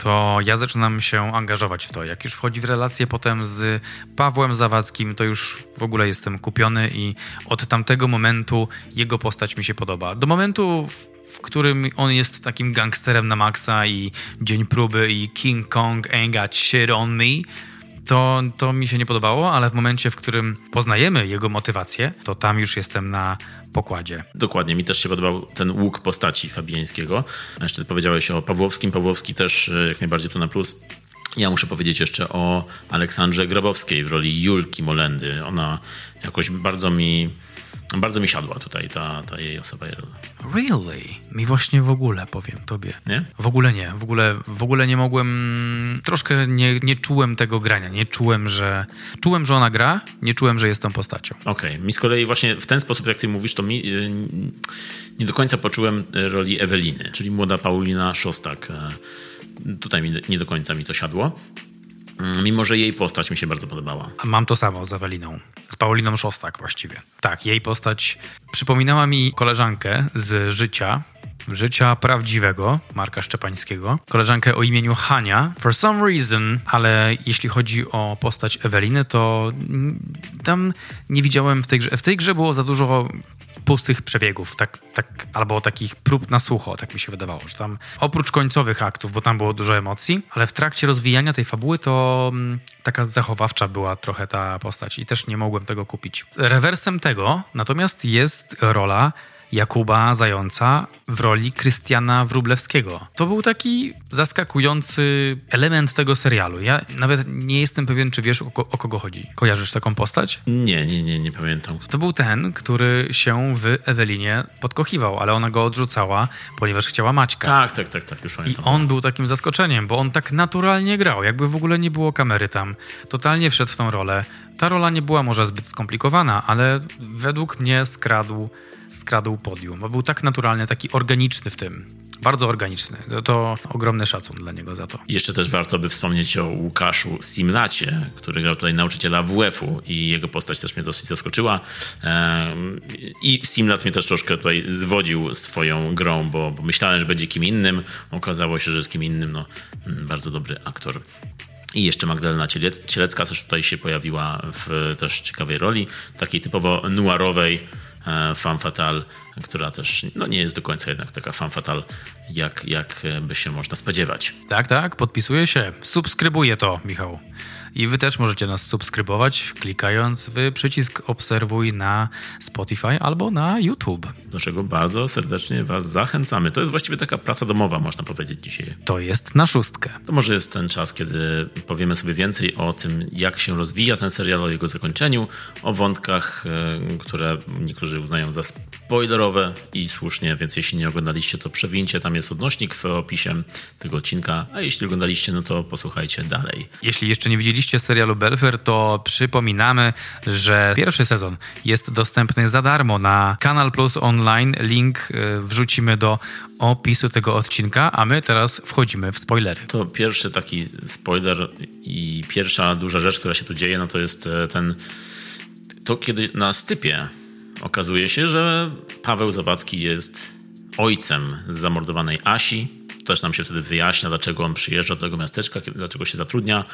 Speaker 1: to ja zaczynam się angażować w to. Jak już wchodzi w relację potem z Pawłem Zawadzkim, to już w ogóle jestem kupiony i od tamtego momentu jego postać mi się podoba. Do momentu, w, w którym on jest takim gangsterem na maksa i dzień próby i King Kong ain't got shit on me, to, to mi się nie podobało, ale w momencie, w którym poznajemy jego motywację, to tam już jestem na pokładzie.
Speaker 2: Dokładnie, mi też się podobał ten łuk postaci Fabiańskiego. Jeszcze powiedziałeś o Pawłowskim. Pawłowski też e, jak najbardziej tu na plus. Ja muszę powiedzieć jeszcze o Aleksandrze Grabowskiej w roli Julki Molendy. Ona jakoś bardzo mi, bardzo mi siadła tutaj, ta, ta jej osoba.
Speaker 1: Really? Mi właśnie w ogóle, powiem tobie.
Speaker 2: Nie?
Speaker 1: W ogóle nie. W ogóle, w ogóle nie mogłem... Troszkę nie, nie czułem tego grania. Nie czułem, że... Czułem, że ona gra. Nie czułem, że jest tą postacią.
Speaker 2: Okej, mi z kolei właśnie w ten sposób, jak ty mówisz, to mi y, nie do końca poczułem y, roli Eweliny, czyli młoda Paulina Szostak. Y, Tutaj mi, nie do końca mi to siadło. Mm, Mimo, że jej postać mi się bardzo podobała.
Speaker 1: Mam to samo z Eweliną. Z Pauliną Szostak właściwie. Tak, jej postać przypominała mi koleżankę z życia, życia prawdziwego Marka Szczepańskiego. Koleżankę o imieniu Hania. For some reason, ale jeśli chodzi o postać Eweliny, to tam nie widziałem w tej grze. W tej grze było za dużo pustych przebiegów, tak, tak, albo takich prób na sucho, tak mi się wydawało, że tam oprócz końcowych aktów, bo tam było dużo emocji, ale w trakcie rozwijania tej fabuły to mm, taka zachowawcza była trochę ta postać i też nie mogłem tego kupić. Rewersem tego natomiast jest rola Jakuba Zająca w roli Krystiana Wróblewskiego. To był taki zaskakujący element tego serialu. Ja nawet nie jestem pewien, czy wiesz o, ko- o kogo chodzi. Kojarzysz taką postać?
Speaker 2: Nie, nie, nie, nie pamiętam.
Speaker 1: To był ten, który się w Ewelinie podkochiwał, ale ona go odrzucała, ponieważ chciała Maćka.
Speaker 2: Tak, tak, tak, tak, już
Speaker 1: I
Speaker 2: pamiętam.
Speaker 1: on był takim zaskoczeniem, bo on tak naturalnie grał, jakby w ogóle nie było kamery tam. Totalnie wszedł w tą rolę. Ta rola nie była może zbyt skomplikowana, ale według mnie skradł, skradł podium, był tak naturalny, taki organiczny w tym. Bardzo organiczny. To, to ogromny szacun dla niego za to.
Speaker 2: Jeszcze też warto by wspomnieć o Łukaszu Simlacie, który grał tutaj nauczyciela WF-u i jego postać też mnie dosyć zaskoczyła. Ehm, I Simlat mnie też troszkę tutaj zwodził swoją grą, bo, bo myślałem, że będzie kim innym. Okazało się, że jest kim innym. No, mm, bardzo dobry aktor. I jeszcze Magdalena Cielecka też tutaj się pojawiła w też ciekawej roli, takiej typowo noirowej e, femme fatale, która też no, nie jest do końca jednak taka femme fatale, jak, jak by się można spodziewać.
Speaker 1: Tak, tak, podpisuję się. Subskrybuję to, Michał. I wy też możecie nas subskrybować, klikając w przycisk obserwuj na Spotify albo na YouTube.
Speaker 2: Do czego bardzo serdecznie was zachęcamy. To jest właściwie taka praca domowa, można powiedzieć dzisiaj.
Speaker 1: To jest na szóstkę.
Speaker 2: To może jest ten czas, kiedy powiemy sobie więcej o tym, jak się rozwija ten serial, o jego zakończeniu, o wątkach, e, które niektórzy uznają za spoilerowe i słusznie, więc jeśli nie oglądaliście, to przewincie, tam jest odnośnik w opisie tego odcinka, a jeśli oglądaliście, no to posłuchajcie dalej.
Speaker 1: Jeśli jeszcze nie widzieliście oglądaliście serialu Belfer, to przypominamy, że pierwszy sezon jest dostępny za darmo na Kanal Plus Online. Link y, wrzucimy do opisu tego odcinka, a my teraz wchodzimy w spoilery.
Speaker 2: To pierwszy taki spoiler i pierwsza duża rzecz, która się tu dzieje, no to jest e, ten to kiedy na stypie okazuje się, że Paweł Zawadzki jest ojcem zamordowanej Asi. Też nam się wtedy wyjaśnia, dlaczego on przyjeżdża do tego miasteczka, dlaczego się zatrudnia.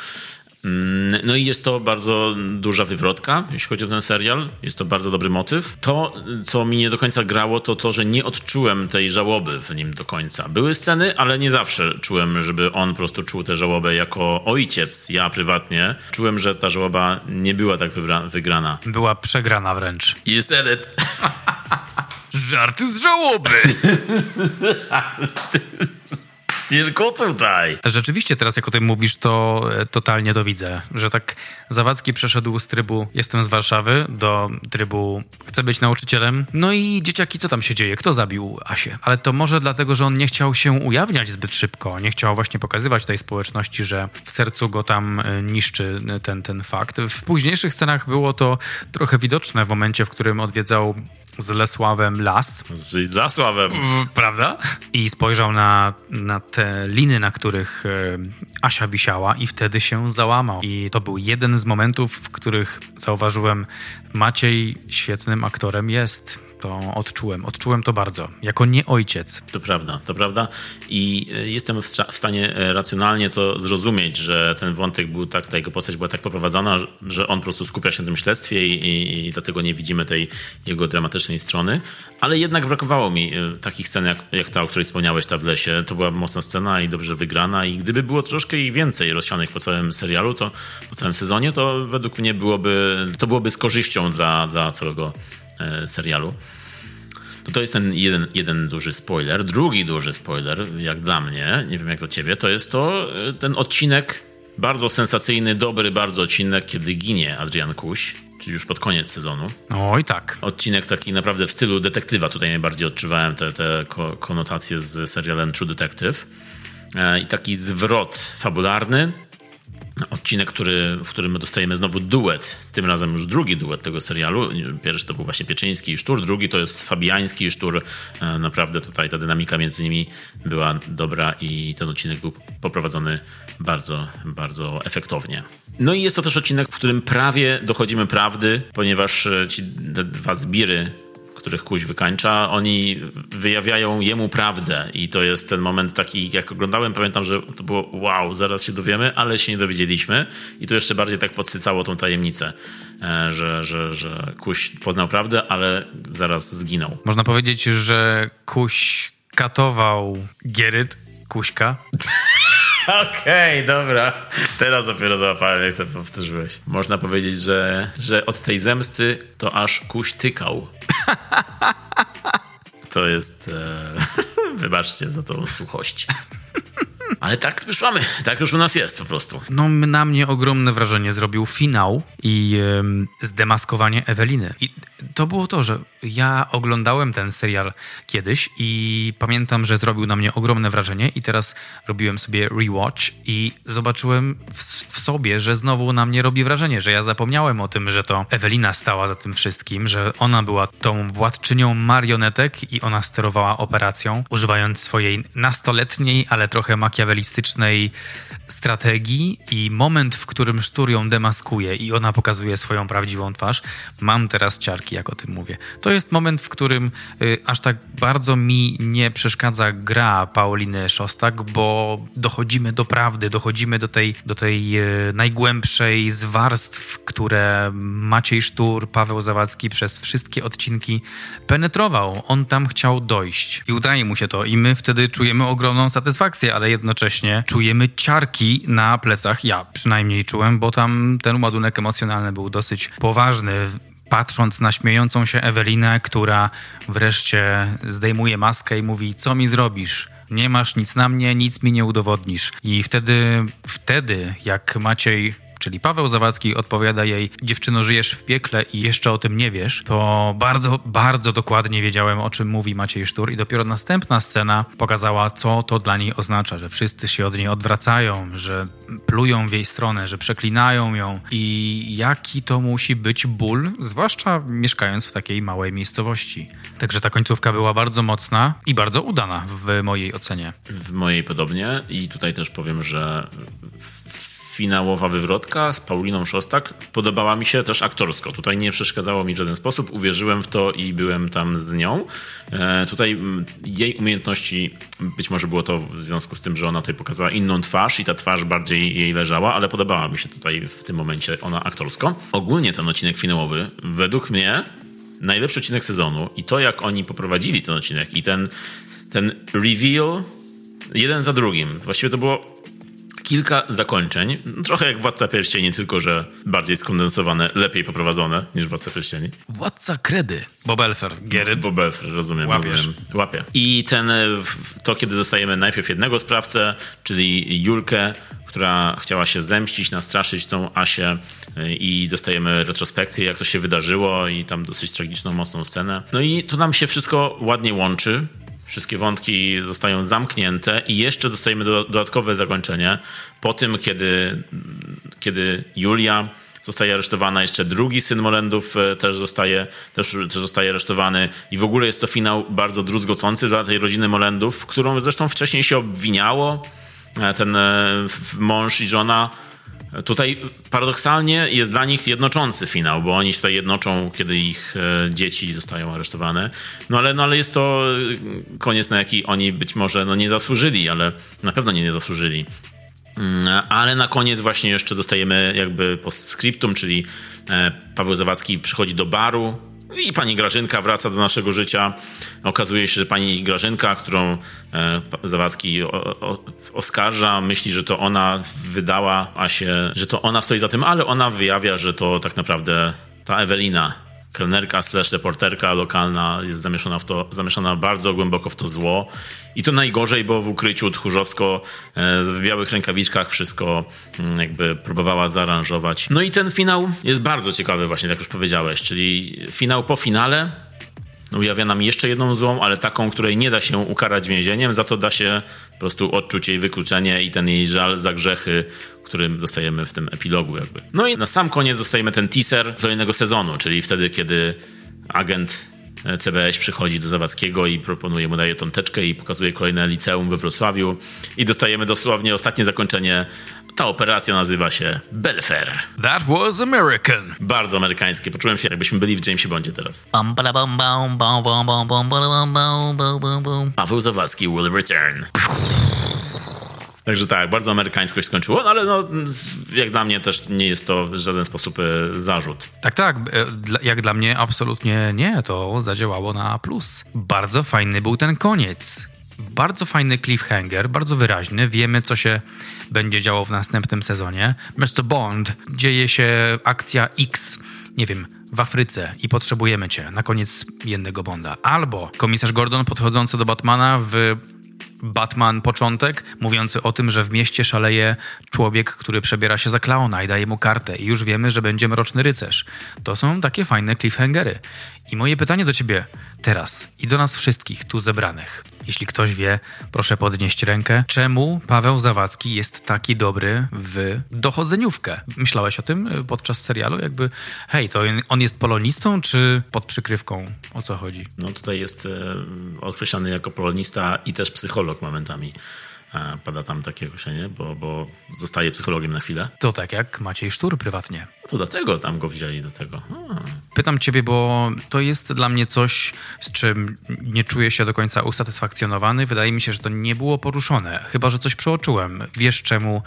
Speaker 2: Mm, no i jest to bardzo duża wywrotka, jeśli chodzi o ten serial. Jest to bardzo dobry motyw. To, co mi nie do końca grało, to to, że nie odczułem tej żałoby w nim do końca. Były sceny, ale nie zawsze czułem, żeby on po prostu czuł tę żałobę jako ojciec, ja prywatnie. Czułem, że ta żałoba nie była tak wygrana.
Speaker 1: Była przegrana wręcz.
Speaker 2: You said it.
Speaker 1: Żarty z żałoby.
Speaker 2: Tylko tutaj.
Speaker 1: Rzeczywiście teraz jak o tym mówisz, to e, totalnie to widzę, że tak Zawadzki przeszedł z trybu jestem z Warszawy do trybu chcę być nauczycielem. No i dzieciaki, co tam się dzieje? Kto zabił Asię? Ale to może dlatego, że on nie chciał się ujawniać zbyt szybko, nie chciał właśnie pokazywać tej społeczności, że w sercu go tam e, niszczy ten, ten fakt. W późniejszych scenach było to trochę widoczne w momencie, w którym odwiedzał z Lesławem las.
Speaker 2: Z Zasławem.
Speaker 1: Prawda? I spojrzał na, na te liny, na których e, Asia wisiała i wtedy się załamał. I to był jeden z momentów, w których zauważyłem, Maciej świetnym aktorem jest. To odczułem, odczułem to bardzo. Jako nie ojciec.
Speaker 2: To prawda, to prawda. I e, jestem w, w stanie e, racjonalnie to zrozumieć, że ten wątek był tak, ta jego postać była tak poprowadzona, że on po prostu skupia się na tym śledztwie i, i, i dlatego nie widzimy tej jego dramatycznej strony. Ale jednak brakowało mi e, takich scen jak, jak ta, o której wspomniałeś, ta w lesie. To była mocna scena i dobrze wygrana. I gdyby było troszkę ich więcej rozsianych po całym serialu, to po całym sezonie, to według mnie byłoby, to byłoby z korzyścią dla, dla całego serialu. To, to jest ten jeden, jeden duży spoiler. Drugi duży spoiler, jak dla mnie, nie wiem jak dla ciebie, to jest to e, ten odcinek bardzo sensacyjny, dobry bardzo odcinek, kiedy ginie Adrian Kuś, czyli już pod koniec sezonu.
Speaker 1: Oj tak.
Speaker 2: Odcinek taki naprawdę w stylu detektywa. Tutaj najbardziej odczuwałem te, te konotacje z serialem True Detective. E, I taki zwrot fabularny, odcinek, który, w którym dostajemy znowu duet, tym razem już drugi duet tego serialu. Pierwszy to był właśnie Pieczyński i Sztur, drugi to jest Fabiański i Sztur. E, naprawdę tutaj ta dynamika między nimi była dobra i ten odcinek był poprowadzony bardzo, bardzo efektownie. No i jest to też odcinek, w którym prawie dochodzimy prawdy, ponieważ e, ci dwa zbiry których kuś wykańcza, oni wyjawiają jemu prawdę i to jest ten moment taki, jak oglądałem, pamiętam, że to było wow, zaraz się dowiemy, ale się nie dowiedzieliśmy i to jeszcze bardziej tak podsycało tą tajemnicę, e, że, że, że kuś poznał prawdę, ale zaraz zginął.
Speaker 1: Można powiedzieć, że kuś katował Gieryt, kuśka.
Speaker 2: Okej, okay, dobra. Teraz dopiero załapałem, jak to powtórzyłeś. Można powiedzieć, że, że od tej zemsty to aż kuś tykał. To jest... E... Wybaczcie za tą suchość. Ale tak już mamy, tak już u nas jest po prostu.
Speaker 1: No na mnie ogromne wrażenie zrobił finał i yy, zdemaskowanie Eweliny. I to było to, że ja oglądałem ten serial kiedyś i pamiętam, że zrobił na mnie ogromne wrażenie i teraz robiłem sobie rewatch i zobaczyłem w, w, sobie, że znowu na mnie robi wrażenie, że ja zapomniałem o tym, że to Ewelina stała za tym wszystkim, że ona była tą władczynią marionetek i ona sterowała operacją, używając swojej nastoletniej, ale trochę makiawelistycznej strategii i moment, w którym Sztur ją demaskuje i ona pokazuje swoją prawdziwą twarz, mam teraz ciarki, jak o tym mówię. To To jest moment, w którym y, aż tak bardzo mi nie przeszkadza gra Pauliny Szostak, bo dochodzimy do prawdy, dochodzimy do tej, do tej y, najgłębszej z warstw, które Maciej Sztur, Paweł Zawadzki przez wszystkie odcinki penetrował. On tam chciał dojść i udaje mu się to i my wtedy czujemy ogromną satysfakcję, ale jednocześnie czujemy ciarki na plecach. Ja przynajmniej czułem, bo tam ten ładunek emocjonalny był dosyć poważny patrząc na śmiejącą się Ewelinę, która wreszcie zdejmuje maskę i mówi: Co mi zrobisz? Nie masz nic na mnie, nic mi nie udowodnisz. I wtedy, wtedy, jak Maciej czyli Paweł Zawadzki odpowiada jej, dziewczyno żyjesz w piekle i jeszcze o tym nie wiesz, to bardzo, bardzo dokładnie wiedziałem, o czym mówi Maciej Sztur i dopiero następna scena pokazała, co to dla niej oznacza, że wszyscy się od niej odwracają, że plują w jej stronę, że przeklinają ją i jaki to musi być ból, zwłaszcza mieszkając w takiej małej miejscowości. Także ta końcówka była bardzo mocna i bardzo udana w mojej ocenie.
Speaker 2: W mojej podobnie i tutaj też powiem, że finałowa wywrotka z Pauliną Szostak podobała mi się też aktorsko. Tutaj nie przeszkadzało mi w żaden sposób. Uwierzyłem w to i byłem tam z nią. E, tutaj jej umiejętności, być może było to w związku z tym, że ona tutaj pokazała inną twarz i ta twarz bardziej jej leżała, ale podobała mi się tutaj w tym momencie ona aktorsko. Ogólnie ten odcinek finałowy, według mnie, najlepszy odcinek sezonu i to, jak oni poprowadzili ten odcinek i ten, ten reveal jeden za drugim. Właściwie to było kilka zakończeń. Trochę jak Władca Pierścieni, tylko że bardziej skondensowane, lepiej poprowadzone niż Władca Pierścieni.
Speaker 1: Władca Kredy. Bob Elfer. Gerrit.
Speaker 2: Bob Elfer, rozumiem.
Speaker 1: Łapiesz.
Speaker 2: rozumiem. Łapie. I ten, e, to kiedy dostajemy najpierw jednego sprawcę, czyli Julkę, która chciała się zemścić, nastraszyć tą Asię e, i dostajemy retrospekcję, jak to się wydarzyło i tam dosyć tragiczną, mocną scenę. No i to nam się wszystko ładnie łączy. Wszystkie wątki zostają zamknięte i jeszcze dostajemy dodatkowe zakończenie po tym, kiedy, kiedy Julia zostaje aresztowana, jeszcze drugi syn Molendów e, też zostaje, też, też zostaje aresztowany i w ogóle jest to finał bardzo druzgocący dla tej rodziny Molendów, którą zresztą wcześniej się obwiniało. E, ten e, mąż i żona Tutaj paradoksalnie jest dla nich jednoczący finał, bo oni się tutaj jednoczą, kiedy ich e, dzieci zostają aresztowane. No ale, no ale jest to e, koniec, na jaki oni być może no, nie zasłużyli, ale na pewno nie, nie zasłużyli. Mm, ale na koniec właśnie jeszcze dostajemy jakby postscriptum, czyli e, Paweł Zawadzki przychodzi do baru, i pani Grażynka wraca do naszego życia. Okazuje się, że pani Grażynka, którą e, Zawadzki oskarża, myśli, że to ona wydała Asię, że to ona stoi za tym, ale ona wyjawia, że to tak naprawdę ta Ewelina kelnerka slash reporterka lokalna jest zamieszana, w to, zamieszana bardzo głęboko w to zło. I to najgorzej, bo w ukryciu tchórzowsko e, w białych rękawiczkach wszystko mm, jakby próbowała zaaranżować. No i ten finał jest bardzo ciekawy właśnie, jak już powiedziałeś, czyli finał po finale ujawia nam jeszcze jedną złą, ale taką, której nie da się ukarać więzieniem, za to da się po prostu odczuć jej wykluczenie i ten jej żal za grzechy, którym dostajemy w tym epilogu jakby. No i na sam koniec dostajemy ten teaser kolejnego sezonu, czyli wtedy, kiedy agent CBS przychodzi do Zawadzkiego i proponuje mu, daje tą teczkę i pokazuje kolejne liceum we Wrocławiu i dostajemy dosłownie ostatnie zakończenie. Ta operacja nazywa się Belfer.
Speaker 1: That was American.
Speaker 2: Bardzo amerykańskie. Poczułem się, jakbyśmy byli w Jamesie Bondzie teraz. Paweł Zawadzki will return. Także tak, bardzo amerykańsko się skończyło, no ale no, jak dla mnie też nie jest to w żaden sposób e, zarzut.
Speaker 1: Tak, tak. E, jak dla mnie absolutnie nie. To zadziałało na plus. Bardzo fajny był ten koniec. Bardzo fajny cliffhanger, bardzo wyraźny. Wiemy, co się będzie działo w następnym sezonie. Mr. Bond, dzieje się akcja X, nie wiem, w Afryce i potrzebujemy cię. Na koniec jednego Bonda. Albo komisarz Gordon podchodzący do Batmana w Batman początek, mówiący o tym, że w mieście szaleje człowiek, który przebiera się za klauna i daje mu kartę i już wiemy, że będzie mroczny rycerz. To są takie fajne cliffhangery. I moje pytanie do ciebie teraz i do nas wszystkich tu zebranych. Jeśli ktoś wie, proszę podnieść rękę. Czemu Paweł Zawadzki jest taki dobry w dochodzeniówkę? Myślałeś o tym y, podczas serialu? Jakby, hej, to on jest polonistą, czy pod przykrywką? O co chodzi?
Speaker 2: No tutaj jest e, określany jako polonista i też psycholog momentami. Pada tam takie określenie, bo, bo zostaje psychologiem na chwilę.
Speaker 1: To tak jak Maciej Sztur prywatnie.
Speaker 2: To dlatego tam go wzięli do tego. A.
Speaker 1: Pytam ciebie, bo to jest dla mnie coś, z czym nie czuję się do końca usatysfakcjonowany. Wydaje mi się, że to nie było poruszone. Chyba, że coś przeoczyłem. Wiesz czemu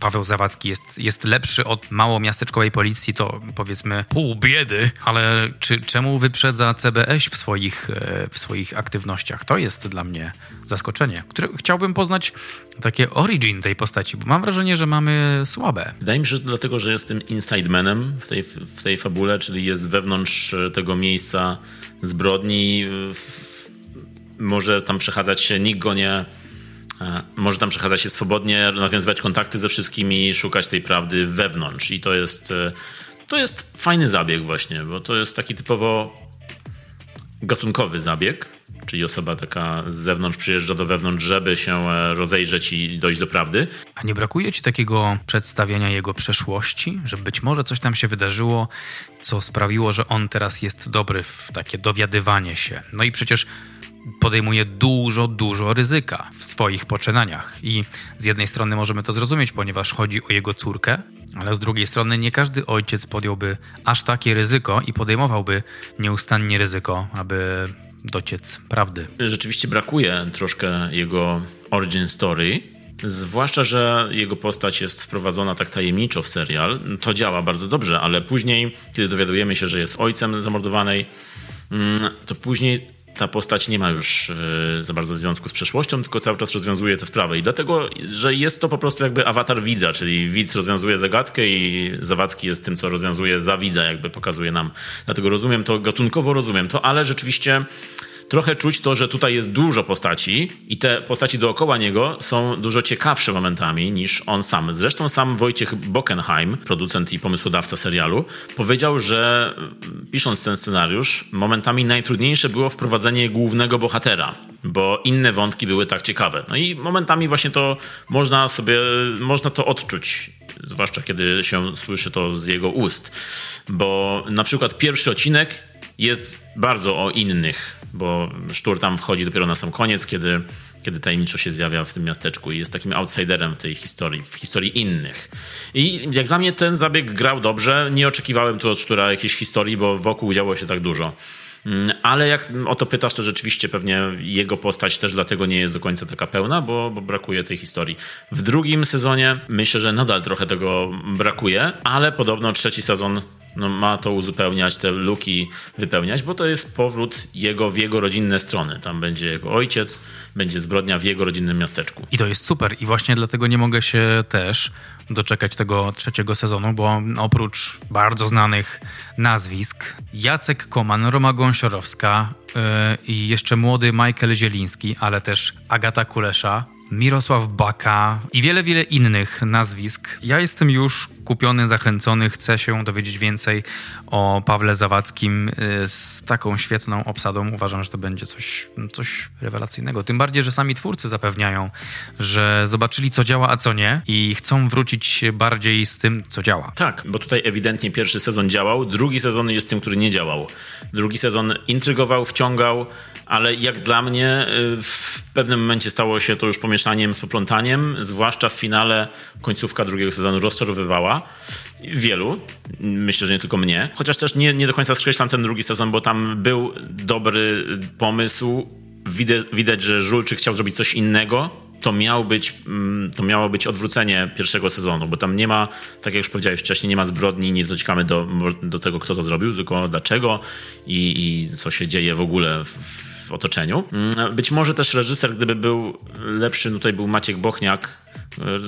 Speaker 1: Paweł Zawadzki jest, jest lepszy od małomiasteczkowej policji, to powiedzmy pół biedy, ale czy, czemu wyprzedza CBS w swoich, e, w swoich aktywnościach? To jest dla mnie zaskoczenie, które chciałbym poznać takie origin tej postaci, bo mam wrażenie, że mamy słabe.
Speaker 2: Wydaje mi się, że to dlatego, że jest tym inside manem w tej, w tej fabule, czyli jest wewnątrz tego miejsca zbrodni, może tam przechadzać się, nikt go nie E, może tam przechadzać się swobodnie, nawiązywać kontakty ze wszystkimi, szukać tej prawdy wewnątrz. I to jest, e, to jest fajny zabieg właśnie, bo to jest taki typowo gatunkowy zabieg, czyli osoba taka z zewnątrz przyjeżdża do wewnątrz, żeby się e, rozejrzeć i dojść do prawdy.
Speaker 1: A nie brakuje ci takiego przedstawienia jego przeszłości, że być może coś tam się wydarzyło, co sprawiło, że on teraz jest dobry w takie dowiadywanie się. No i przecież podejmuje dużo, dużo ryzyka w swoich poczynaniach. I z jednej strony możemy to zrozumieć, ponieważ chodzi o jego córkę, ale z drugiej strony nie każdy ojciec podjąłby aż takie ryzyko i podejmowałby nieustannie ryzyko, aby dociec prawdy.
Speaker 2: Rzeczywiście brakuje troszkę jego origin story. Zwłaszcza, że jego postać jest wprowadzona tak tajemniczo w serial. To działa bardzo dobrze, ale później, kiedy dowiadujemy się, że jest ojcem zamordowanej, mm, to później ta postać nie ma już e, za bardzo związku z przeszłością, tylko cały czas rozwiązuje te sprawy. I dlatego, że jest to po prostu jakby awatar widza, czyli widz rozwiązuje zagadkę i Zawadzki jest tym, co rozwiązuje za widza, jakby pokazuje nam. Dlatego rozumiem to, gatunkowo rozumiem to, ale rzeczywiście trochę czuć to, że tutaj jest dużo postaci i te postaci dookoła niego są dużo ciekawsze momentami niż on sam. Zresztą sam Wojciech Bockenheim, producent i pomysłodawca serialu, powiedział, że mm, pisząc ten scenariusz, momentami najtrudniejsze było wprowadzenie głównego bohatera, bo inne wątki były tak ciekawe. No i momentami właśnie to można sobie, można to odczuć zwłaszcza kiedy się słyszy to z jego ust. Bo na przykład pierwszy odcinek jest bardzo o innych bo Sztur tam wchodzi dopiero na sam koniec, kiedy, kiedy tajemniczo się zjawia w tym miasteczku i jest takim outsiderem w tej historii, w historii innych. I jak dla mnie ten zabieg grał dobrze. Nie oczekiwałem tu od Sztura jakiejś historii, bo wokół działo się tak dużo. Mm, ale jak o to pytasz, to rzeczywiście pewnie jego postać też dlatego nie jest do końca taka pełna, bo, bo, brakuje tej historii. W drugim sezonie myślę, że nadal trochę tego brakuje, ale podobno trzeci sezon no, ma to uzupełniać, te luki wypełniać, bo to jest powrót jego w jego rodzinne strony. Tam będzie jego ojciec, będzie zbrodnia w jego rodzinnym miasteczku.
Speaker 1: I to jest super i właśnie dlatego nie mogę się też doczekać tego trzeciego sezonu, bo oprócz bardzo znanych nazwisk, Jacek Koman, Roma Gąsiorowska yy, i jeszcze młody Michael Zieliński, ale też Agata Kulesza, Mirosław Baka i wiele, wiele innych nazwisk. Ja jestem już kupiony, zachęcony, chcę się dowiedzieć więcej o Pawle Zawadzkim y, z taką świetną obsadą. Uważam, że to będzie coś, coś rewelacyjnego. Tym bardziej, że sami twórcy zapewniają, że zobaczyli, co działa, a co nie i chcą wrócić bardziej z tym, co działa.
Speaker 2: Tak, bo tutaj ewidentnie pierwszy sezon działał, drugi sezon jest tym, który nie działał. Drugi sezon intrygował, wciągał, ale jak dla mnie y, w pewnym momencie stało się to już pomieszaniem z poplątaniem, zwłaszcza w finale końcówka drugiego sezonu rozczarowywała wielu, myślę, że nie tylko mnie, chociaż też nie, nie do końca skreślam ten drugi sezon, bo tam był dobry pomysł, widać, widać że Żulczyk chciał zrobić coś innego, to, miał być, mm, to miało być odwrócenie pierwszego sezonu, bo tam nie ma, tak jak już powiedziałeś wcześniej, nie ma zbrodni, nie dociekamy do, do tego, kto to zrobił, tylko dlaczego i, i co się dzieje w ogóle w, w otoczeniu. Mm, być może też reżyser, gdyby był lepszy, no tutaj był Maciek Bochniak,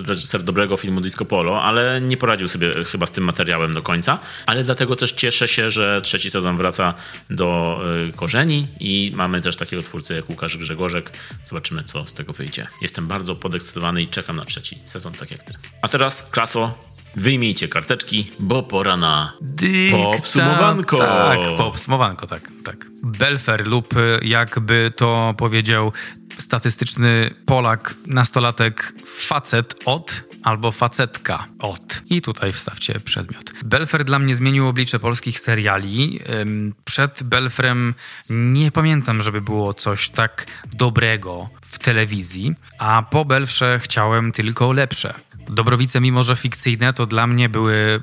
Speaker 2: reżyser dobrego filmu Disco Polo, ale nie poradził sobie chyba z tym materiałem do końca. Ale dlatego też cieszę się, że trzeci sezon wraca do y, korzeni i mamy też takiego twórcę jak Łukasz Grzegorzek. Zobaczymy, co z tego wyjdzie. Jestem bardzo podekscytowany i czekam na trzeci sezon, tak jak ty. A teraz, Klaso, Wyjmijcie karteczki, bo pora na popsumowanko.
Speaker 1: Tak, popsumowanko, tak, tak. Belfer lub jakby to powiedział statystyczny Polak, nastolatek, facet od albo facetka od. I tutaj wstawcie przedmiot. Belfer dla mnie zmienił oblicze polskich seriali. przed Belfrem nie pamiętam, żeby było coś tak dobrego w telewizji, a po Belfrze chciałem tylko lepsze. Dobrowice, mimo że fikcyjne, to dla mnie były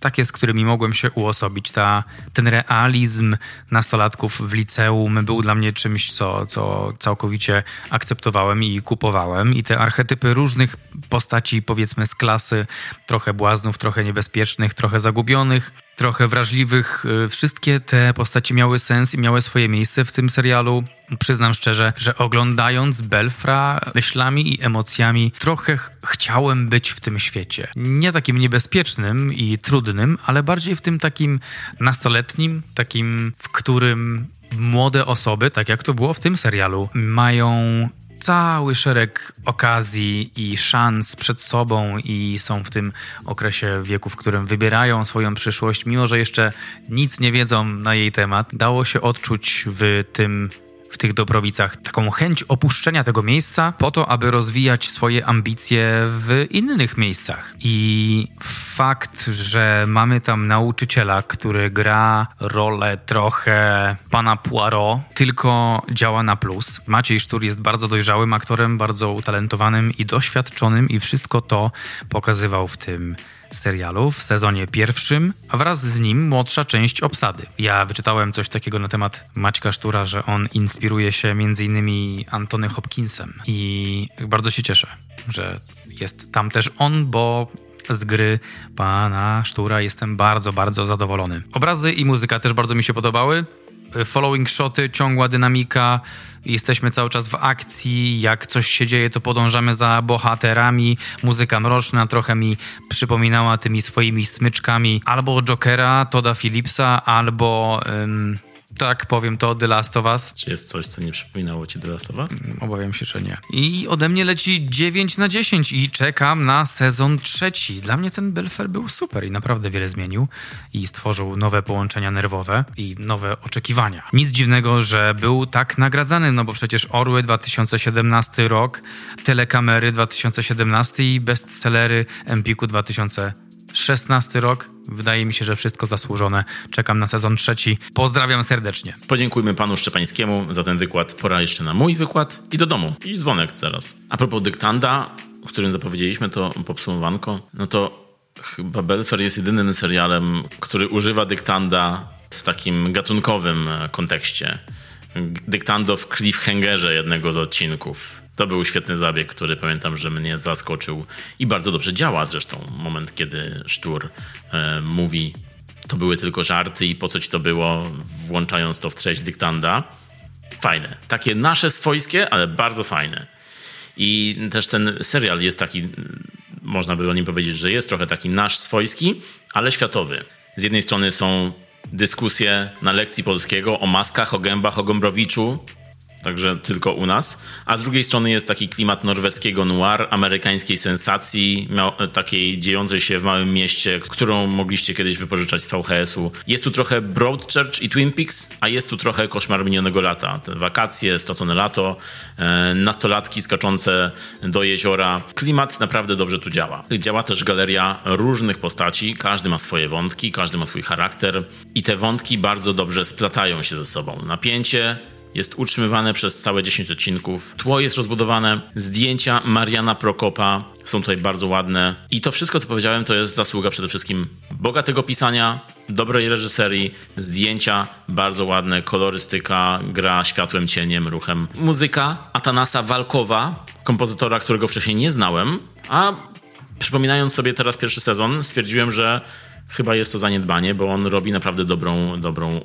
Speaker 1: takie, z którymi mogłem się uosobić. Ta, ten realizm nastolatków w liceum był dla mnie czymś, co, co całkowicie akceptowałem i kupowałem. I te archetypy różnych postaci, powiedzmy z klasy, trochę błaznów, trochę niebezpiecznych, trochę zagubionych, trochę wrażliwych. Y, wszystkie te postaci miały sens i miały swoje miejsce w tym serialu. Przyznam szczerze, że oglądając Belfra myślami i emocjami trochę ch chciałem być w tym świecie. Nie takim niebezpiecznym i trudnym, ale bardziej w tym takim nastoletnim, takim, w którym młode osoby, tak jak to było w tym serialu, mają cały szereg okazji i szans przed sobą i są w tym okresie wieku, w którym wybierają swoją przyszłość, mimo że jeszcze nic nie wiedzą na jej temat. Dało się odczuć w tym w tych Dobrowicach taką chęć opuszczenia tego miejsca po to, aby rozwijać swoje ambicje w innych miejscach. I fakt, że mamy tam nauczyciela, który gra rolę trochę pana Poirot, tylko działa na plus. Maciej Sztur jest bardzo dojrzałym aktorem, bardzo utalentowanym i doświadczonym i wszystko to pokazywał w tym serialu w sezonie pierwszym, a wraz z nim młodsza część obsady. Ja wyczytałem coś takiego na temat Maćka Sztura, że on inspiruje się m.in. Antony Hopkinsem i bardzo się cieszę, że jest tam też on, bo z gry pana Sztura jestem bardzo, bardzo zadowolony. Obrazy i muzyka też bardzo mi się podobały. Following shoty, ciągła dynamika, jesteśmy cały czas w akcji, jak coś się dzieje, to podążamy za bohaterami. Muzyka mroczna trochę mi przypominała tymi swoimi smyczkami albo Jokera, Toda Phillipsa, albo... Ym, tak, powiem to, The Last of Us.
Speaker 2: Czy jest coś, co nie przypominało ci The Last of Us?
Speaker 1: Mm, obawiam się, że nie. I ode mnie leci 9 na 10 i czekam na sezon trzeci. Dla mnie ten Belfer był super i naprawdę wiele zmienił i stworzył nowe połączenia nerwowe i nowe oczekiwania. Nic dziwnego, że był tak nagradzany, no bo przecież Orły 2017 rok, Telekamery 2017 i bestsellery Empiku 2017 16 rok. Wydaje mi się, że wszystko zasłużone. Czekam na sezon trzeci. Pozdrawiam serdecznie.
Speaker 2: Podziękujmy panu Szczepańskiemu za ten wykład. Pora jeszcze na mój wykład i do domu. I dzwonek zaraz. A propos dyktanda, o którym zapowiedzieliśmy to podsumowanko, no to chyba Belfer jest jedynym serialem, który używa dyktanda w takim gatunkowym kontekście. Dyktando w cliffhangerze jednego z odcinków. To był świetny zabieg, który pamiętam, że mnie zaskoczył i bardzo dobrze działa zresztą. Moment, kiedy Sztur e, mówi, to były tylko żarty i po co ci to było, włączając to w treść dyktanda. Fajne. Takie nasze swojskie, ale bardzo fajne. I też ten serial jest taki, można by o nim powiedzieć, że jest trochę taki nasz swojski, ale światowy. Z jednej strony są dyskusje na lekcji polskiego o maskach, o gębach, o Gombrowiczu, także tylko u nas. A z drugiej strony jest taki klimat norweskiego noir, amerykańskiej sensacji, takiej dziejącej się w małym mieście, którą mogliście kiedyś wypożyczać z VHS-u. Jest tu trochę Broadchurch i Twin Peaks, a jest tu trochę koszmar minionego lata. Te wakacje, stracone lato, e, nastolatki skaczące do jeziora. Klimat naprawdę dobrze tu działa. Działa też galeria różnych postaci, każdy ma swoje wątki, każdy ma swój charakter i te wątki bardzo dobrze splatają się ze sobą. Napięcie, jest utrzymywane przez całe 10 odcinków. Tło jest rozbudowane, zdjęcia Mariana Prokopa są tutaj bardzo ładne. I to wszystko, co powiedziałem, to jest zasługa przede wszystkim bogatego pisania, dobrej reżyserii, zdjęcia bardzo ładne, kolorystyka, gra światłem, cieniem, ruchem. Muzyka Atanasa Walkowa, kompozytora, którego wcześniej nie znałem, a przypominając sobie teraz pierwszy sezon, stwierdziłem, że chyba jest to zaniedbanie, bo on robi naprawdę dobrą, dobrą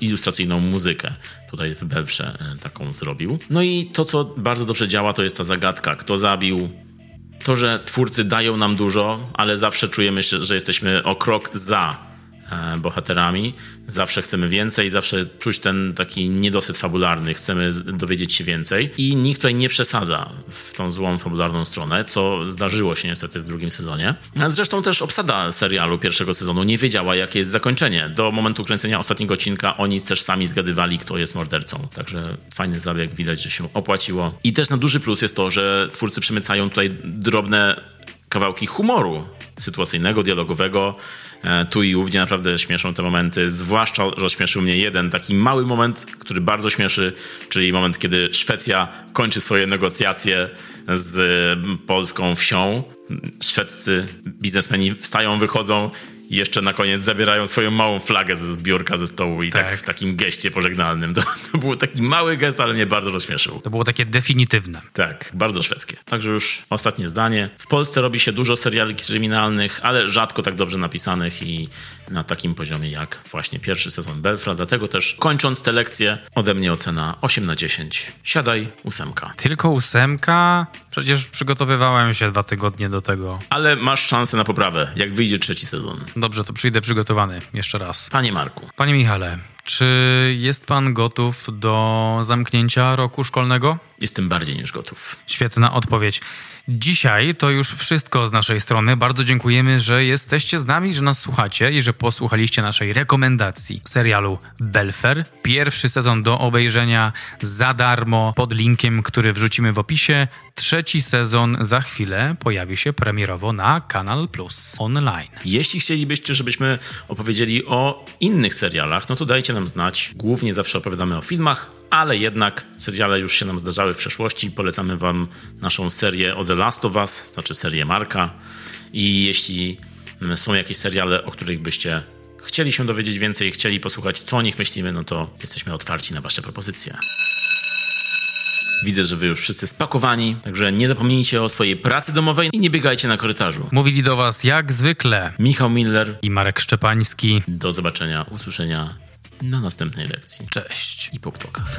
Speaker 2: ilustracyjną muzykę. Tutaj w Belfrze e, taką zrobił. No i to, co bardzo dobrze działa, to jest ta zagadka. Kto zabił? To, że twórcy dają nam dużo, ale zawsze czujemy, że jesteśmy o krok za bohaterami. Zawsze chcemy więcej, zawsze czuć ten taki niedosyt fabularny, chcemy dowiedzieć się więcej i nikt tutaj nie przesadza w tą złą fabularną stronę, co zdarzyło się niestety w drugim sezonie. Zresztą też obsada serialu pierwszego sezonu nie wiedziała, jakie jest zakończenie. Do momentu kręcenia ostatniego odcinka oni też sami zgadywali, kto jest mordercą. Także fajny zabieg, widać, że się opłaciło. I też na duży plus jest to, że twórcy przemycają tutaj drobne kawałki humoru sytuacyjnego, dialogowego. E, tu i ówdzie naprawdę śmieszą te momenty. Zwłaszcza rozśmieszył mnie jeden taki mały moment, który bardzo śmieszy, czyli moment, kiedy Szwecja kończy swoje negocjacje z polską wsią. Szwedzcy biznesmeni wstają, wychodzą jeszcze na koniec zabierają swoją małą flagę ze zbiórka ze stołu i tak, tak w takim geście pożegnalnym. To, to był taki mały gest, ale mnie bardzo rozśmieszył.
Speaker 1: To było takie definitywne.
Speaker 2: Tak, bardzo szwedzkie. Także już ostatnie zdanie. W Polsce robi się dużo seriali kryminalnych, ale rzadko tak dobrze napisanych i na takim poziomie jak właśnie pierwszy sezon Belfra. Dlatego też kończąc tę lekcję, ode mnie ocena 8 na 10. Siadaj, ósemka.
Speaker 1: Tylko ósemka? Przecież przygotowywałem się dwa tygodnie do tego.
Speaker 2: Ale masz szansę na poprawę, jak wyjdzie trzeci sezon.
Speaker 1: Dobrze, to przyjdę przygotowany jeszcze raz.
Speaker 2: Panie Marku.
Speaker 1: Panie Michale, czy jest pan gotów do zamknięcia roku szkolnego?
Speaker 2: Jestem bardziej niż gotów.
Speaker 1: Świetna odpowiedź. Dzisiaj to już wszystko z naszej strony. Bardzo dziękujemy, że jesteście z nami, że nas słuchacie i że posłuchaliście naszej rekomendacji serialu Belfer. Pierwszy sezon do obejrzenia za darmo pod linkiem, który wrzucimy w opisie. Trzeci sezon za chwilę pojawi się premierowo na Kanal Plus online.
Speaker 2: Jeśli chcielibyście, żebyśmy opowiedzieli o innych serialach, no to dajcie nam znać. Głównie zawsze opowiadamy o filmach, ale jednak seriale już się nam zdarzały w przeszłości. Polecamy Wam naszą serię o The Last of Us, znaczy serię Marka. I jeśli są jakieś seriale, o których byście chcieli się dowiedzieć więcej, chcieli posłuchać, co o nich myślimy, no to jesteśmy otwarci na Wasze propozycje. Widzę, że wy już wszyscy spakowani, także nie zapomnijcie o swojej pracy domowej i nie biegajcie na korytarzu.
Speaker 1: Mówili do was jak zwykle
Speaker 2: Michał Miller
Speaker 1: i Marek Szczepański.
Speaker 2: Do zobaczenia, usłyszenia na następnej lekcji.
Speaker 1: Cześć
Speaker 2: i po ptokach.